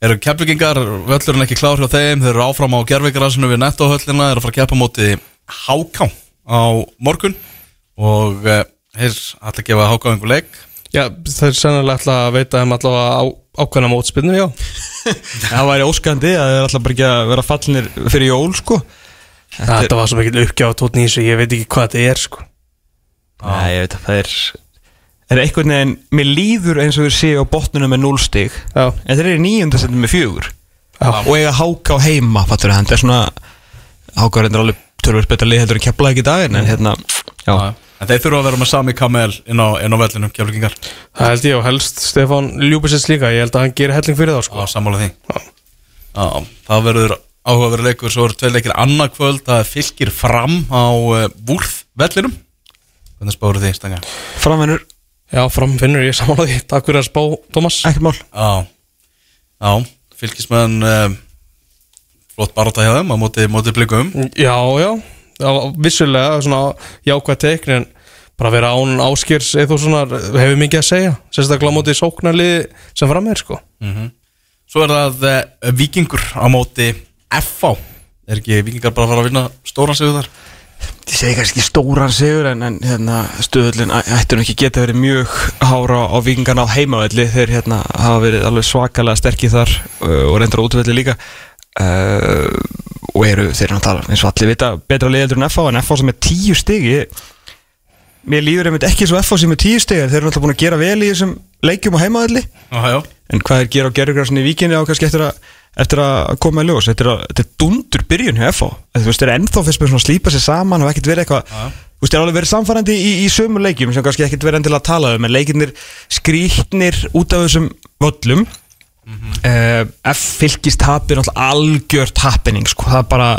Eru keflingingar, völlurinn ekki klár hjá þeim? Þeir eru áfram á gerfikarassinu við nettohöllina Þeir eru að fara að keppa móti Háká á morgun. Og þeir ætla að gefa Háká einhver leik. Já, þeir sennilega ætla að veita þeim allavega á, ákveðna mótspilnu, já. Það væri óskandi að þeir alltaf bara ekki að vera fallinir fyrir jól sko. Þetta er- Þetta var svo mikil uppgjáð tótni í þessu, ég veit ekki hvað þetta er sko. Nei, ég veit að það er Það er einhvern veginn, mér líður eins og þeir séu á botnunum með 0 stig Já, En þeir eru nýjundasendum með fjögur. Já. Og eiga háká heima, fattur það Það er svona Háká er endur alveg tölvöld betra lið heldur en kepla ekki í daginn En hérna, já, En þeir þurfa að vera með sami kamel inn á, inn á vellinum, keflingingar það held ég og helst Stefán Ljúbisins líka, ég held að hann gerir helling fyrir þá sko. Á sammála því. Já, það verður áhugaverður leikur svo eru tvei leikir annað kvöld það er fylgir fram á uh, Vúrð vellinum. Hvernig spáru því stanga? framvennur, Já, framfinnur ég samanlega því, takk fyrir að spá, Thomas. Ekkert mál. Já, já fylgismenn uh, flott barátta hjá þeim á móti, móti blikum. Já, já vissulega svona jákvæð teikn en bara vera án áskýrs eða svona hefur mikið að segja sérstaklega á móti sóknarlið sem fram er sko. Svo er það uh, vikingur á móti FH er ekki vikingar bara að fara að vinna stóran sigur þar? Ég segi kannski stóran sigur en, en hérna, stöðullin ættur nú ekki geta verið mjög hára á vikingarna á heimavelli. Þeir hérna hafa verið alveg svakalega sterkir þar uh, og reyndar útvelli líka. Uh, og eru þeir náttúrulega eins og allir vita betra liðeldur en FH en FH sem er tíu stig mér líður einmitt ekki svo FH sem er tíu stig þeir eru náttúrulega búin að gera vel í þessum leikjum Já, já. En hvað þeir gera á gerðugrasinni í víkinni á kannski eftir að eftir að koma í ljós, þetta er, þetta er dundur byrjun hjá FH, þeir eru ennþá fyrst með svona að slípa sér saman og ekkert verið eitthvað þú veist, þeir eru alveg verið samfærandi í, í sömu leikjum sem kannski ekkert verið endilega að tala um en leikirnir skrýtnir út af þessum völlum mm F fylgist tapir algjört happening, sko, það er bara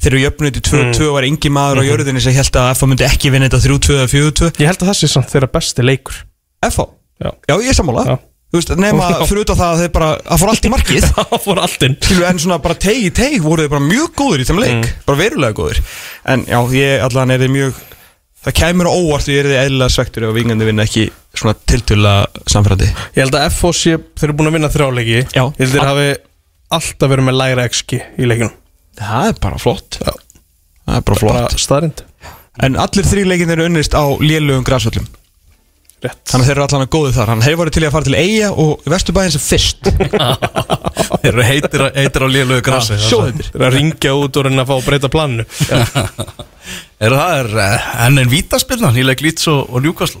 við jöfnum þetta í 2-2 og var engi maður á jörðinni sem held að FH myndi ekki vinna þetta 3-2 eða 4-2 Ég held að það sé samt þeirra besti leikur. FH? Já. Já, ég er sammála. Já. Þú veist, nema Já. fyrir út af það að þeir bara, það fór allt í markið. Það fór allt inn. En svona bara teg í teg voru þeir bara mjög góður í þeim leik. Bara verulega góður en já, ég allan er þið mjög það kæmur á óvart og ég er þið eðlilega svektur ef vingandi vinna ekki svona tiltöla samfærandi Ég held að FO sé, þeir eru búin að vinna þrjáleiki Já. Ég held að þeir hafi alltaf verið með lægra XG í leikunum það er bara flott. Já. það er bara flott Bara staðrind en allir þrý leikin eru unnist á lélugum græsvöllum Rétt. Þannig að þeir eru allan að góðu þar. Hann hefur voru til að fara til Eyja og Vesturbæðin sem fyrst. Þeir eru heitir, heitir á lélögu sjóðheitir. Þeir eru að ringja út og reyna að fá að breyta planinu Er það er eh, enn en vítaspilna Nýleg Leeds og, og Newcastle?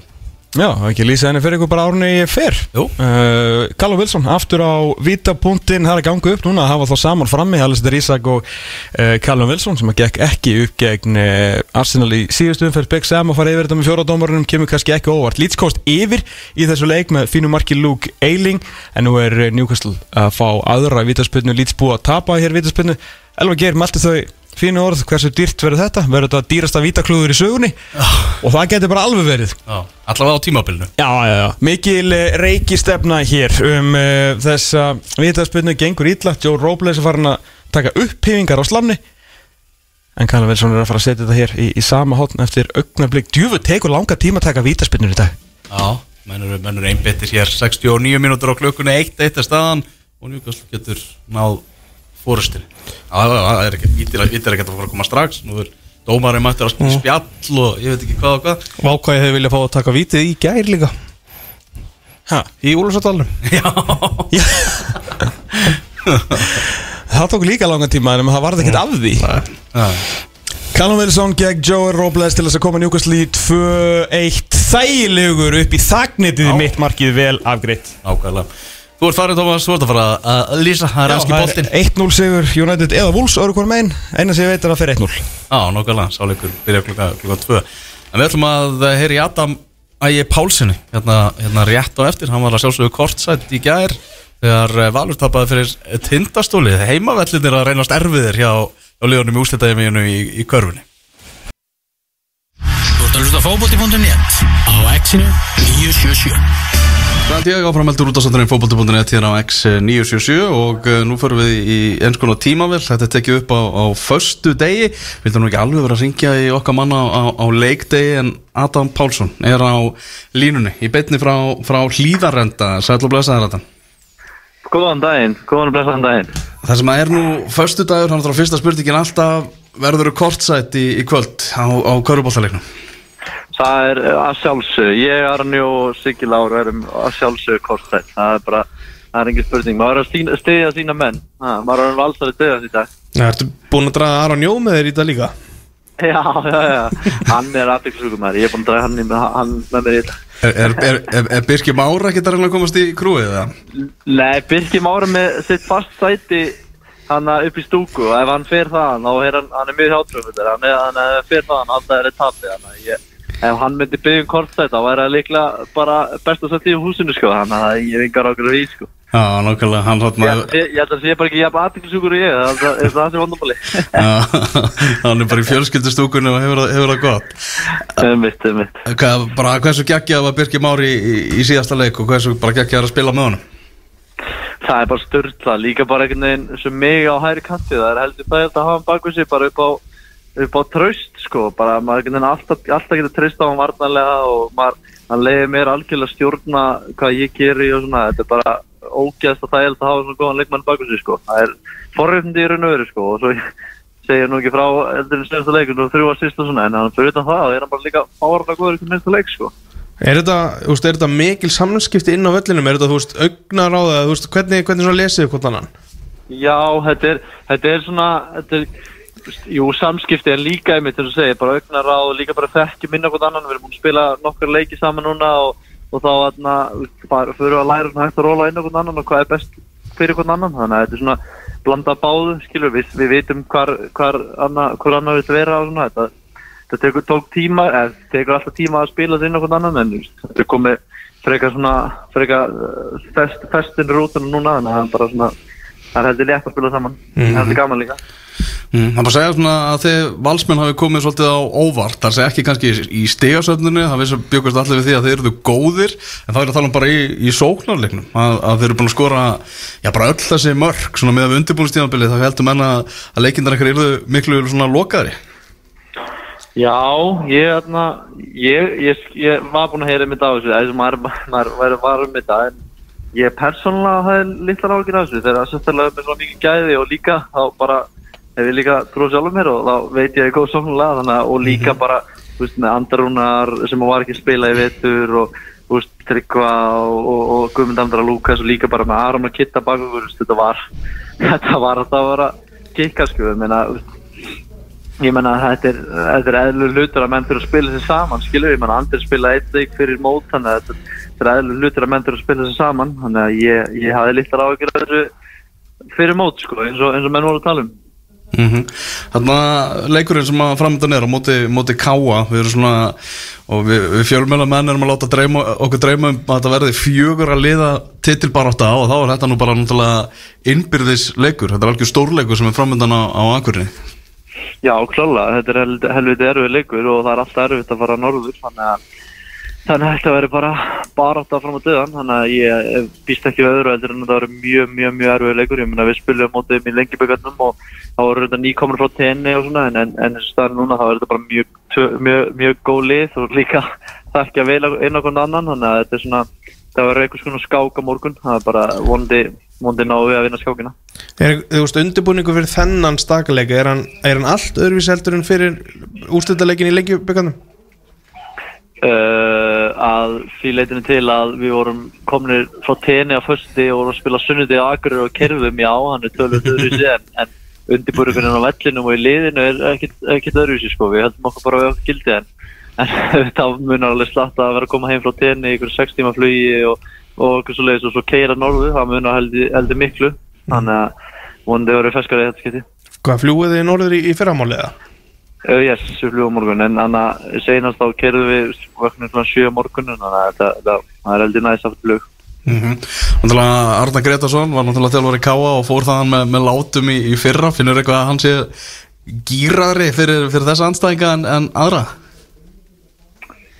Já, ekki lýsa henni fyrir ykkur bara árunni fyrr. Uh, Callum Wilson aftur á vítapunktin það er ganga upp núna að hafa þá saman frammi Alistair Isak og uh, Callum Wilson sem að gekk ekki upp gegn uh, Arsenal í síðustu umferð Big Sam að fara yfir þetta með fjóradómarunum kemur kannski ekki óvart. Leeds kost yfir í þessu leik með fínu marki Luke Eiling en nú er eh, Newcastle að fá aðra vítaspilnu búið að tapa hér vítaspilnu Elva Geir meldi þau fínu orð hversu dýrt verður þetta verður þetta dýrasta vítaklúður í sögunni og það getur bara alveg verið Já, allavega á tímabilinu Já, já, já. Mikil uh, reikistefna hér um uh, þessa vitaðspilnu gengur ítla. Joe Robles er farin að taka upphifingar á slamni. En Callum Wilson er að fara að setja þetta hér í, í sama hotn eftir augnablík. Djúfu tekur langa tíma að taka vitaðspinnur í dag. Já, menn eru, menn eru einbyttir hér 69 mínútur á klukkunni 1-1 er staðan og Newcastle getur náð fórustinni það er ekki, ekki að fara að koma strax. Nú er dómarinn mættur að spjall og ég veit ekki hvað og hvað. Vákvæði hefur viljað fá að taka vítið í gær líka. Ha? Í Úlfarsadalunum Já, Það tók líka langa tíma en það varði ekkert af því. Callum Wilson gegn Joe Robles til þess að koma Newcastle í 2-1 þægilegur upp í þagnitið mitt markið vel afgreitt. nákvæmlega Þú ert farin Tómas, þú ert að fara að- lýsa, það er enski boltinn. 1-0 sigur United eða Wolves öðru hvort megin. Eina sem ég veit er að það fer 1-0. Já, nákvæmlega, sáleikur byrja klukka, klukka tvö. En við ætlum að heyra í Adam Ægi Pálssoni hérna, hérna rétt á eftir, hann var að sjálfsögðu kortsætt í gær þegar eh, Valur tapaði fyrir tindastóli. Heimavellinir að reynast erfiðir hjá, hjá liðunum í úslitaðimíinu í, í körfunni. Þú ert að hlusta á fótbolti.net á X-inu 977 Þannig að ég áfram heldur út á sandurinn fókbalti.net hérna á X977 og uh, nú förum við í eins konar tímavel þetta er tekið upp á, á föstu degi. Við ætlum ekki alveg vera að ringja í okkar manna á, á leikdegi en Adam Pálsson er á línunni. Í beitni frá, frá hlýðarenda sæl og blessaður Adam. Góðan daginn, góðan og blessaðan daginn. Það sem að er nú föstu dagur, hann þarf fyrsta spurningin alltaf. Verður kortsætt í, í kvöld á, á körubóltaleiknum Það er eh, að sjálfsög, ég, Arni og Siggi Lár erum að sjálfsög kortstætt Það er bara, það er engin spurning. Maður er að stiðja sína menn. Ha, Maður er að valsari stiðja í dag Það ertu búin að draga Aron Jó með þér í það líka? Já, já, já, hann er aðbyggsugum Ég er búin að draga hann, í- hann með mér í dag Er, er, er, er, er Birki Mára ekki að komast í krúið? Nei, Birki Mára með sitt fast sæti hann upp í stúku og ef hann fer það þá er hann, hann er mjög hjátrúfur hann, hann er fer það hann alltaf er eitt tappi þannig að ég ef hann myndi byggja um kortstætt þá væri það líklega bara best að setja í húsinu sko þannig að ég er engar okkur í sko. Já, nákvæmlega, hann hátna ég, held að sé bara ekki jafn aðtiklisjúkur og ég það er það- er það sem vandamáli. Hann er bara í fjölskyldustúkunni og hefur, það- hefur það gott. Um mitt, um mitt Hvað, bara hversu geggjað var Birki Mári í, í, í síðasta leik og hversu bara geggjað er að spila með honum? Það er bara styrla líka bara einhvern veginn sem mig á hæri kanti það er heldur það að hafa hann bak við sig bara upp á upp á traust sko bara maður veginn alltaf, alltaf getur treyst á hann varnarlega og maður hann leiði mér algjörlega stjórna hvað ég geri og svona þetta er bara ógeðst að það er að hafa svona góðan leikmann bak við sig sko það er forröfndi í raun og veru sko og svo segir nú ekki frá eldur en stjórnsta leikun og þrjú að sýsta svona en hann fyrir utan það þá er hann bara líka ávarlega góður í minnsta leik sko Er þetta, þú veist, er þetta mikil samlinskipti inn á vellinum? Er þetta, þú veist, augnar á það? Þú veist, hvernig, hvernig svona lesið hvort annan? Já, þetta er, þetta er svona, þetta er, jú, samskipti er líka einmitt, þess að segja, bara auknar á og líka bara þekkja minna hvort annan, við erum búin að spila nokkar leiki saman núna og, og þá aðna, bara fyrir að læra svona hægt að róla inn á hvort annan og hvað er best fyrir hvort annan, þannig að þetta er svona blanda báðu, skilur við, við vitum hvar, hvar, anna, annar vil vera og svona, þetta, þetta tekur tók tíma, eða tekur alltaf tíma að spila sig inn á hvort annan, en þetta er komið frekar svona, frekar uh, fest, festin rútuna núna, þannig að það er bara svona, það er heldur létt að spila saman, það er heldur gaman líka. Mm, það má segja svona að þið valsmenn hafi komið svolítið á óvart. Þar segja ekki kannski í stegasöfnunu það vissi byggast allir við því að þið eruðu góðir en það er að tala um bara í, í sóknarleiknum að, að þið eru búin að skora já bara öll þessi mörg svona með að við undirbúinustíðanbilið þá heldur menna að leikindar ekkert eruðu miklu svona lokaðri. Já, ég, þarna, ég, ég, ég var búinn að heyra mitt á þessu, þess að maður, maður væri var um þetta, en ég persónulega hafði litlar ágjur af þessu, þegar það sérstaklega með svo mikið gæði og líka, þá bara hef ég líka trúið sjálfur mér og þá veit ég að ég góð sóknulega, þannig að, og líka bara, þú veist, með andarúnar sem var ekki að spila í vetur og, þú veist, Tryggva og, og, og Guðmund Andra Lúkas og líka bara með Aram að kitta baka, þú veist, þetta var, þetta var að það var að kikka, sko, ég meina, ég menna að þetta er, þetta er eðlur hlutur að menn fyrir að spila sér saman skilur, ég menna Andri spila eitt leik fyrir mót þannig að þetta er eðlur hlutur að menn fyrir að spila sér saman þannig að ég, ég áhyggjur af þessu fyrir mót sko eins og, eins og menn voru að tala um mm Þannig að leikurinn sem að framöndan er á móti, móti káa við erum svona og við, við fjölmjöla menn erum að láta dreyma, okkur dreyma um að þetta verði fjögur að liða titilbarátta á og þá er þetta nú bara náttúrulega innbyrðis leikur, þetta er algjör stórleikur sem er framöndan á, á akkurinni Já, klálega, þetta er hel- helviti erfið leikur og það er alltaf erfitt að fara norður þannig að þannig að þetta verður bara bara átt að fram á döðan. Þannig að ég eh, býst ekki við öðru heldur en að það verður mjög, mjög, mjög erfið leikur. Ég meina við spilum mótið í lengjuböggarnum og þá voru þetta nýkomin frá tenni og svona en, en, en þessu staðar núna þá er þetta bara mjög, mjög, mjög góð lið og líka það ekki að veila einn okkur annan. Þannig að þetta er svona það verður einhvers konar skák á morgun. Það er bara vondi, vondi náðu við að vinna skákina. Er, þú veist, undirbúningu fyrir þennan stakalega er hann, er hann allt öðruvís heldur en fyrir úrslutaleikin í lengjubökanum? uh, að því leitinu til að við vorum kominir frá tenni á fösti og vorum að spila sunnundi á Akureyri og kerfum, já, hann er tölvöld öðruvísi en, en undirbúringurinn á vellinum og í liðinu er ekkit öðruvísi sko, við höldum okkur bara við okkur gildi en, en þá munar alveg slatt að vera að koma heim frá tenni í ykkur 6 tíma flugi og, og okkur svo leiðis og svo keira norðu, það munar heldur, heldur miklu, þannig að vonandi verið feskar í þetta skipti. Hvað fljúið þið norður í, í fyrramáliða? Uh, yes, við flugum morgun, en þannig að senast þá kerðum við vöknum svona sjö á morgun, þannig að það er heldur næst aftur flug. mm -hmm. Náttúrulega Arna Gretarsson var náttúrulega þjálfur í káa og fór þaðan með, með látum í, í fyrra. Finnur eitthvað að hann sé gýrari fyrir, fyrir þessa anstæðinga en, en aðra?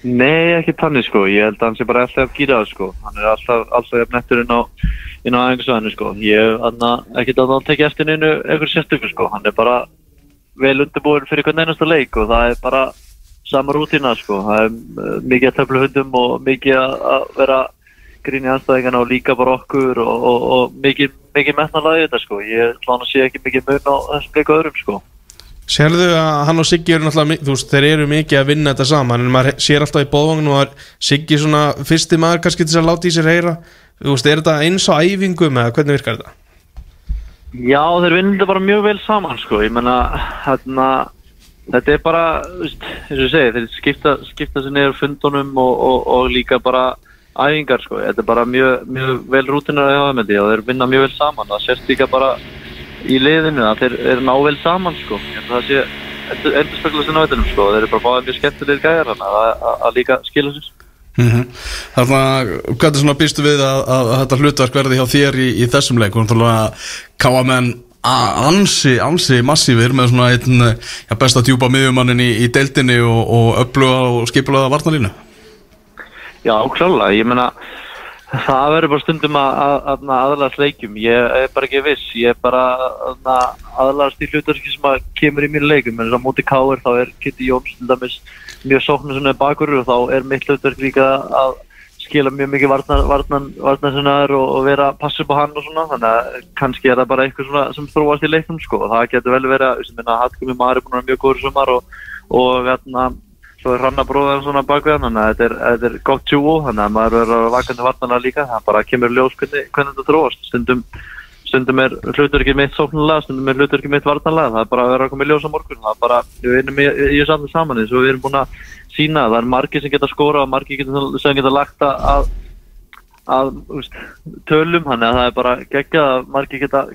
Nei, ekki tannig sko, ég held að hann sé bara alltaf gýraður sko, hann er alltaf, alltaf jafn nettur inn á, inn á æfingarsvæðinu sko, ég hef ekki að hann tekja eftir neinu einhver sérstöku sko, hann er bara vel undirbúin fyrir hvern einasta leik og það er bara sama rútína sko, það er uh, mikið að töfla hundum og mikið að vera grín í anstæðingana og líka bara okkur og, og, og mikið, mikið metnalega í þetta sko, ég klána að sé ekki mikið mun á þessum leiku öðrum sko. Sérðu að hann og Siggi eru náttúrulega, þú veist, þeir eru mikið að vinna þetta saman en maður sér alltaf í bóðvagn og að Siggi svona fyrsti maður kannski til þess að láta í sér heyra Þú veist, er þetta eins á æfingum eða hvernig virkar þetta? Já, þeir þetta bara mjög vel saman sko, ég menna hérna, þetta er bara, veist, eins og segi, þeir skipta, skipta sér niður fundunum og, og, og líka bara æfingar sko, þetta er bara mjög, mjög vel rútinar að hafa með því og þeir vinna mjög vel saman, það sést líka bara í liðinu að þeir eru ná vel saman sko, það sé endur, spekla sér náðunum sko, þeir eru bara báðið mjög skemmtilegir gæjar hann að, líka skila sér. Mm Þannig að hvað er svona býstu við að, að, að þetta hlutverk verði hjá þér í, í þessum leik? Og náttúrulega káa menn a- ansi, ansi massífir með svona einn ja, besta djúpa miðjumannin í, í deildinni og, og öfluga og skipulaða varnalínu Já, klálega, ég meina það verður bara stundum að, að, að aðlæðast leikjum, ég er bara ekki viss. Ég er bara að aðlæðast í hlutarski sem að kemur í mínu leikum. En að móti Káir þá er Kitty Jóns til dæmis mjög sem er bakur og þá er mitt hlutverk líka að skila mjög mikið varnar, varnar, varnar sinnaður og, og vera að passa upp á hann og svona. Þannig að kannski er það bara eitthvað svona sem þróast í leiknum sko. Og það getur vel verið að, sem minna, Hallgrimur Mari er búin að vera mjög góður sumar og, og hérna svo er Hranna bróðar svona bakvið hann. Þannig að þetta er, þetta er gott tjúu þannig að maður verður að vakandi varnarlega líka. Það bara kemur ljós hvernig, hvernig þetta þróast. Stundum, stundum er hlutur ekki mitt sóknarlega, stundum er hlutur ekki mitt varnarlega það er bara að vera að koma í ljós á morgun. Það er bara, við vinnum í, í, saman saman eins og við erum búin að sína það er margir sem geta skóra og margir geta, sem geta lagt að að úst, tölum. Þannig að það er bara geggja að margir geta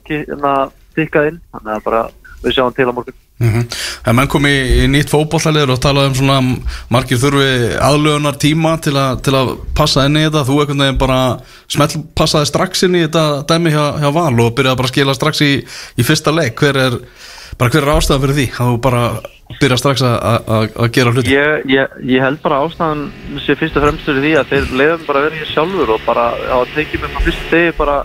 tikkað inn. Þannig að bara við sjáum til á morgun mm -hmm. En menn kom í, í nýtt fótballaliður og talaði um svona margir þurfi aðlögunar tíma til, a, til að passa inn í þetta. Þú einhvern veginn bara smell passaði strax inn í þetta dæmi hjá, hjá Val og byrjaði bara að skila strax í, í fyrsta leik. Hver er bara hver er ástæðan fyrir því? Að þú bara byrja strax að- gera hluti? Ég, ég, ég held bara ástæðan sé fyrst og fremst fyrir því að þeir leiðum bara ég sjálfur og bara að tekið mér frá fyrst degi bara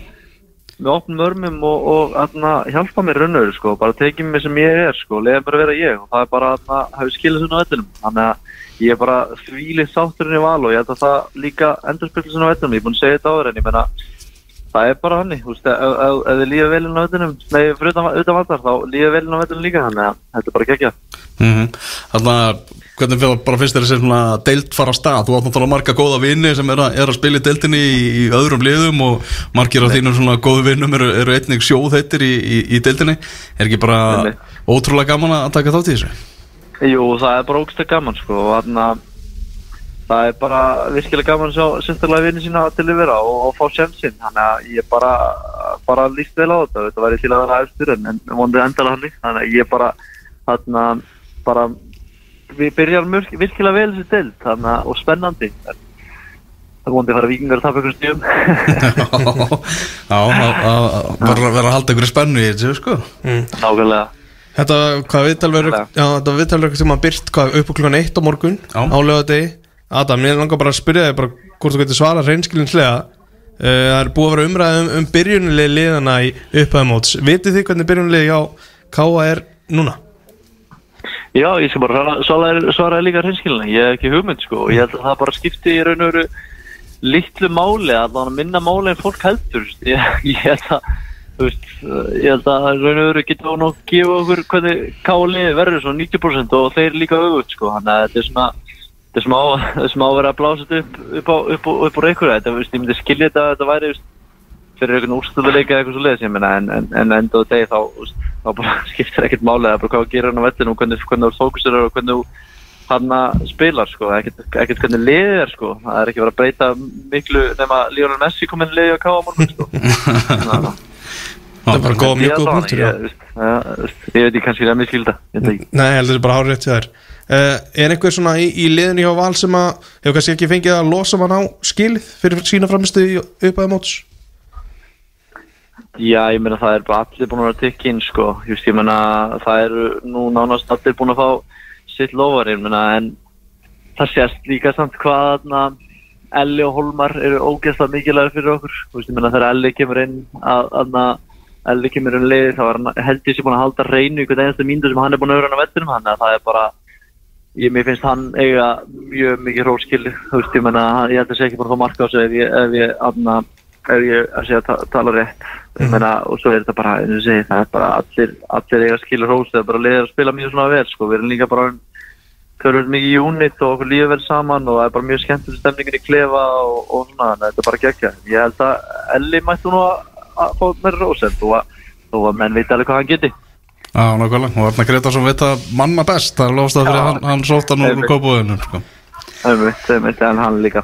með opnum örmum og, og aðna, hjálpa mér raunur sko, bara tekið mér sem ég er sko, leiðum bara að vera ég og það er bara að hafa skilja svona á vellinum. Þannig að ég er bara þvílið sátturinn í val og ég held að það líka endurspillir svona á vellinum, ég er búin að segja þetta áður en ég menna það er bara hann, þú veist, ef, þið líða velinn á vellinum, nei, fyrir utan, vandar þá líða velinn á vellinum líka, þannig að þetta er bara gekkja mm Þannig að hvernig bara fyrst er þessi deild fara stað? Þú átt náttúrulega marga góða vini sem er að, er að spila í deildinni í, í öðrum liðum og margir af þínum svona góðu vinnum eru, eru einnig sjóðhættir í, í, í deildinni. Er ekki bara Nei. ótrúlega gaman að taka þátt í þessu? Jú, það er bara ógst gaman sko og þarna það er bara virkilega gaman að sérstaklega vinni sína til að vera og, og fá sjansinn þannig að ég bara bara líst vel á þetta, þetta væri til að vera eftir en, vonandi endala hann þannig að ég bara þarna bara við byrjar mörg, virkilega vel þessi til þannig og spennandi en það vonandi að fara vikingar að tapa ykkur stíðum Já, að vera að halda ykkur spennu í þessu sko nákvæmlega Þetta, hvað viðtal verður Alveg. Já, þetta viðtal verður sem að hvað, upp á klukkan 1 á morgun Já. á lögadegi Adam, ég langar bara að spyrja þig bara hvort þú getur svara reynskilinslega uh, Það er búið að vera umræð um, um byrjunilegi liðana í upphæðumóts Vitið þið hvernig byrjunilegi á K.A. er núna? Já, ég skal bara svara, svara líka hreinskilina, ég hef ekki hugmynd sko. Og ég held að það bara skipti í raun og veru litlu máli, allan minna máli en fólk heldur, ég, ég held að veist, ég held að raun og veru geta hún að gefa okkur hvernig káli verður svona 90% og þeir líka auðvöld sko, þannig að þetta er svona þetta er smá, smá vera að blása þetta upp upp á, á, upp á reykur þetta, ég myndi skilja þetta að þetta væri veist, fyrir einhvern úrstöðuleika eða eitthvað svo leiðis ég meina en, en, en enda á degi þá, þá bara skiptir ekkert máli eða bara hvað að gera hann á vellinu og hvernig, hvernig þú fókusir og hvernig hann að spilar sko, ekkert, ekkert hvernig liðið er sko, það er ekki verið að breyta miklu nema Lionel Messi komin liðið að káa á morgun sko. Það er bara góð, mjög góð punktur ég, veit ekki kannski að miskilda ég veit ekki. Nei, ég held að þetta er bara hárið rétt hjá þér. Uh, Er einhver svona í, í liðinu hjá Val sem að hefur kannski ekki fengið að losa mann á skilið fyrir sína framistu í upphæðumóts? Já, ég meina það er bara allir búin að vera tekkin sko, ég veist, ég meina það eru nú nánast allir búin að fá sitt lofar, ég meina, en það sést líka samt hvað þarna Elli og Holmar eru ógeðslega mikilvægur fyrir okkur, veist, ég meina þegar Elli kemur inn að, þarna, Elli kemur inn liði, þá er hann held ég sé búin að halda reynu ykkur einasta mínútu sem hann er búin að vera hann á vettunum, að það er bara ég, mér finnst hann eiga mjög mikið hróskili, þú veist, ég meina hann- ég held að sé ekki bara að fá marka á sig ef ég, ef ég, þarna, ef ég að segja að tala rétt ég meina, og svo er þetta bara, eins og segi, það er bara allir, allir eiga skilur hrós það er bara leiðir að spila mjög svona vel, sko, við erum líka bara tölur mikið í unit og okkur líður vel saman og það er bara mjög skemmtileg stemningin í klefa og, og svona, að þetta er bara gekkja ég held að Elli mættu nú að, fá meira hrós en þó að, að menn veit alveg hvað hann geti. Já, nákvæmlega, og Arna Gretarsson veit að manna best, það er lofst að fyrir hann, hann sótt hann úr kópúðinu sko. En hann er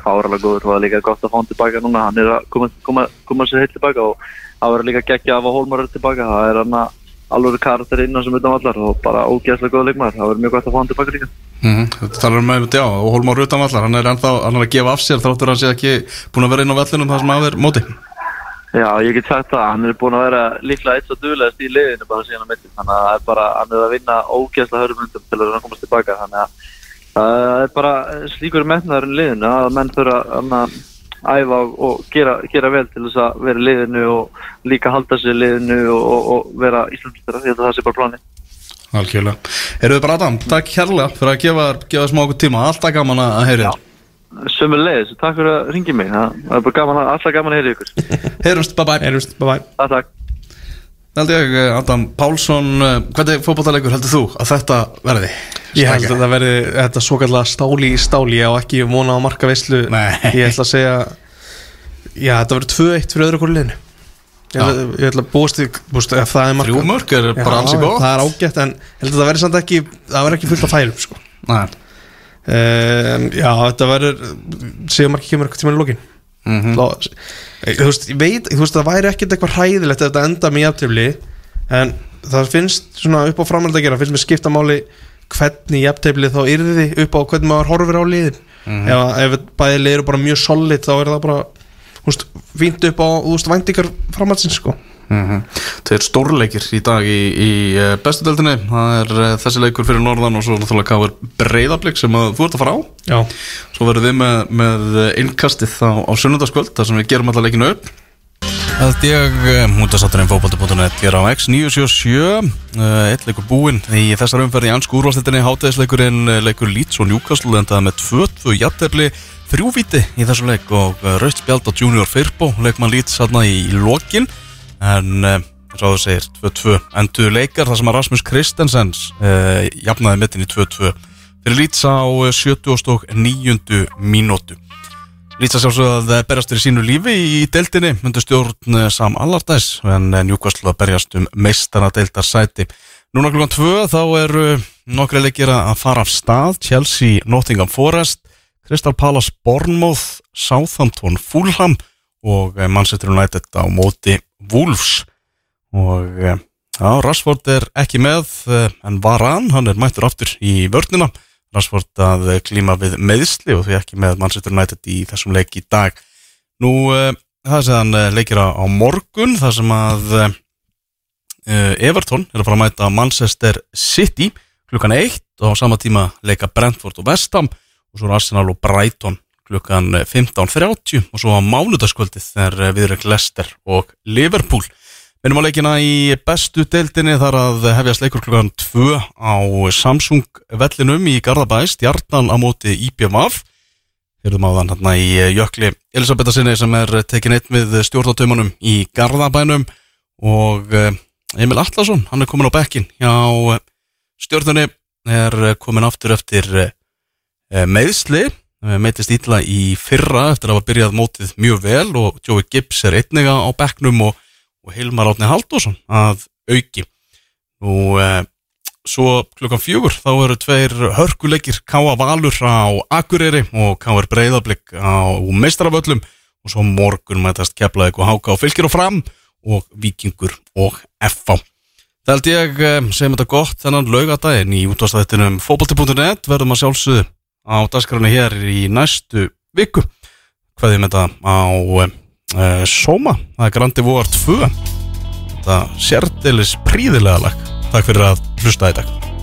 og það að að það verður líka geggja af að Hólmar er tilbaka. Það er hann að alveg karakter innan sem utan allar og bara ógeðslega góð leikmaður. Það verður mjög gott að fá hann tilbaka líka. Mm Þetta talar um með, já, og Hólmar Rutan vallar. Hann er ennþá, hann er að gefa af sér þráttur hann sé ekki búin að vera inn á vellinum það sem að er móti. Já, ég get sagt það, hann er búin að vera líklega eitt svo duðlegast í liðinu bara síðan á mitt þannig að það er bara, hann er að vinna ógeðslega hörmundum til að hann komast tilbaka. Þannig að það er bara slíkur metnaður í liðinu að menn þurfa að æfa og, og gera, gera vel til þess að vera í liðinu og líka halda sig í liðinu og, og, og vera ég held að það sé bara plani Algjörlega. Eruðu bara Adam, takk kærlega fyrir að gefa, gefa smá okkur tíma, alltaf gaman að heyra þér. Sömur leiðis, takk fyrir að ringi mig. Það er bara gaman að, alltaf gaman að heyra ykkur. Heyrumst, bye bye Eirust, bye bye takk Held ég, eh, Adam Pálsson, eh, hvernig fótballtalegur heldur þú að þetta verði? Ég held að það verði þetta svo kallega stáli í stáli og ekki vona á marka veislu Nei. Ég ætla að segja Já, þetta verður 2-1 fyrir öðru hverju liðinu. Ég ég ætla að búast í búast, ef það er marka Þrjú mörg er bara alls í góð Það er ágætt en held að það verði samt ekki það verður ekki fullt af færum sko. Nei, um, Já, þetta verður segjum marki kemur eitthvað tíma í lokin Mhm. Þá- Þú veist, veit, þú veist, það væri ekkert eitthvað hræðilegt ef þetta enda með jafntefli en það finnst svona upp á framhald að gera finnst mér skipta máli hvernig jafntefli þá yrði upp á hvernig maður horfir á liðin Mhm. ef, ef bæði lið eru bara mjög solid þá er það bara veist, fínt upp á þú veist, væntingar framhaldsins sko Tveir stórleikir í dag í, í eh, bestu deildinni. Það er eh, þessi leikur fyrir norðan og svo náttúrulega káir breyðablik sem að þú ert að fara á. Já, Svo verðum við með, með innkastið á, á sunnundaskvöld þar sem við gerum alla leikinu upp. Það ég, mútasátturinn fókbalti.net hér á X977 uh, Eitt leikur búinn í þessar umferði í ansku úrvalstildinni Hátegisleikurinn eh, leikur Leeds og Newcastle endaði með 2-2 jættefli þrjúvíti í þessu leik og uh, raust spjald á Junior Firpo leikmann Leeds hérna í lokin en uh, ráðu segir 2-2 endur leikar þar sem að Rasmus Kristensens uh, jafnaði mittin í 2-2 fyrir Leeds á eh, 79. mínútu Lýtsa sjálfsögð að berjast fyrir sínu lífi í deildinni myndu stjórn eh, Sam Allardæs en eh, Newcastle að berjast um meistara deildarsæti. Núna klukkan tvö þá eru nokkri leikir að fara af stað Chelsea, Nottingham Forest Crystal Palace, Bournemouth Southampton, Fulham og eh, Manchester United á móti Wolves. Og eh, já, Rashford er ekki með eh, en Varan, hann er mættur aftur í vörnina. Rashford að glíma við meðsli og því ekki með Manchester United í þessum leik í dag. Nú það er séðan leikir á morgun þar sem að Everton er að fara að mæta Manchester City klukkan 1 og á sama tíma leika Brentford og West Ham og svo er Arsenal og Brighton klukkan eh, 15.30 og svo á mánudaskvöldið er viðrökk Leicester og Liverpool Minnum á leikina í bestu deildinni þar að hefjast leikur klukkan 2 á Samsung vellinum í Garðabæ, stjarnan á móti IPMF. Hérðum á þann hérna í Jökli Elisabethasinni sem er tekin eitt við stjórnataumanum í Garðabænum og eh, Emil Atlasson, hann er komin á bekkin hjá eh, stjórnunni, er eh, komin aftur eftir eh, meðsli, eh, meittist ítla í fyrra eftir að hafa byrjað mótið mjög vel og Joey Gibbs er einniga á bekknum og og Hilmar Átni Halldórsson að auki og e, svo klukkan fjögur þá eru tveir hörkuleikir K.A. Valur á Akureyri og K.R. Breiðablик á meistaraföllum og svo morgun mætast keflaði og háka og fylgir og fram og vikingur og F.A. Það held ég eh, segjum þetta gott þennan laugadaginn í útvástaðettinum fókbalti.net verðum að sjálfsögðu á dasgráni hér í næstu viku. Hvaðið með þetta á uh, Soma, það er Grandi Vor 2 þetta sérdelis príðilega lag. Takk fyrir að hlusta í dag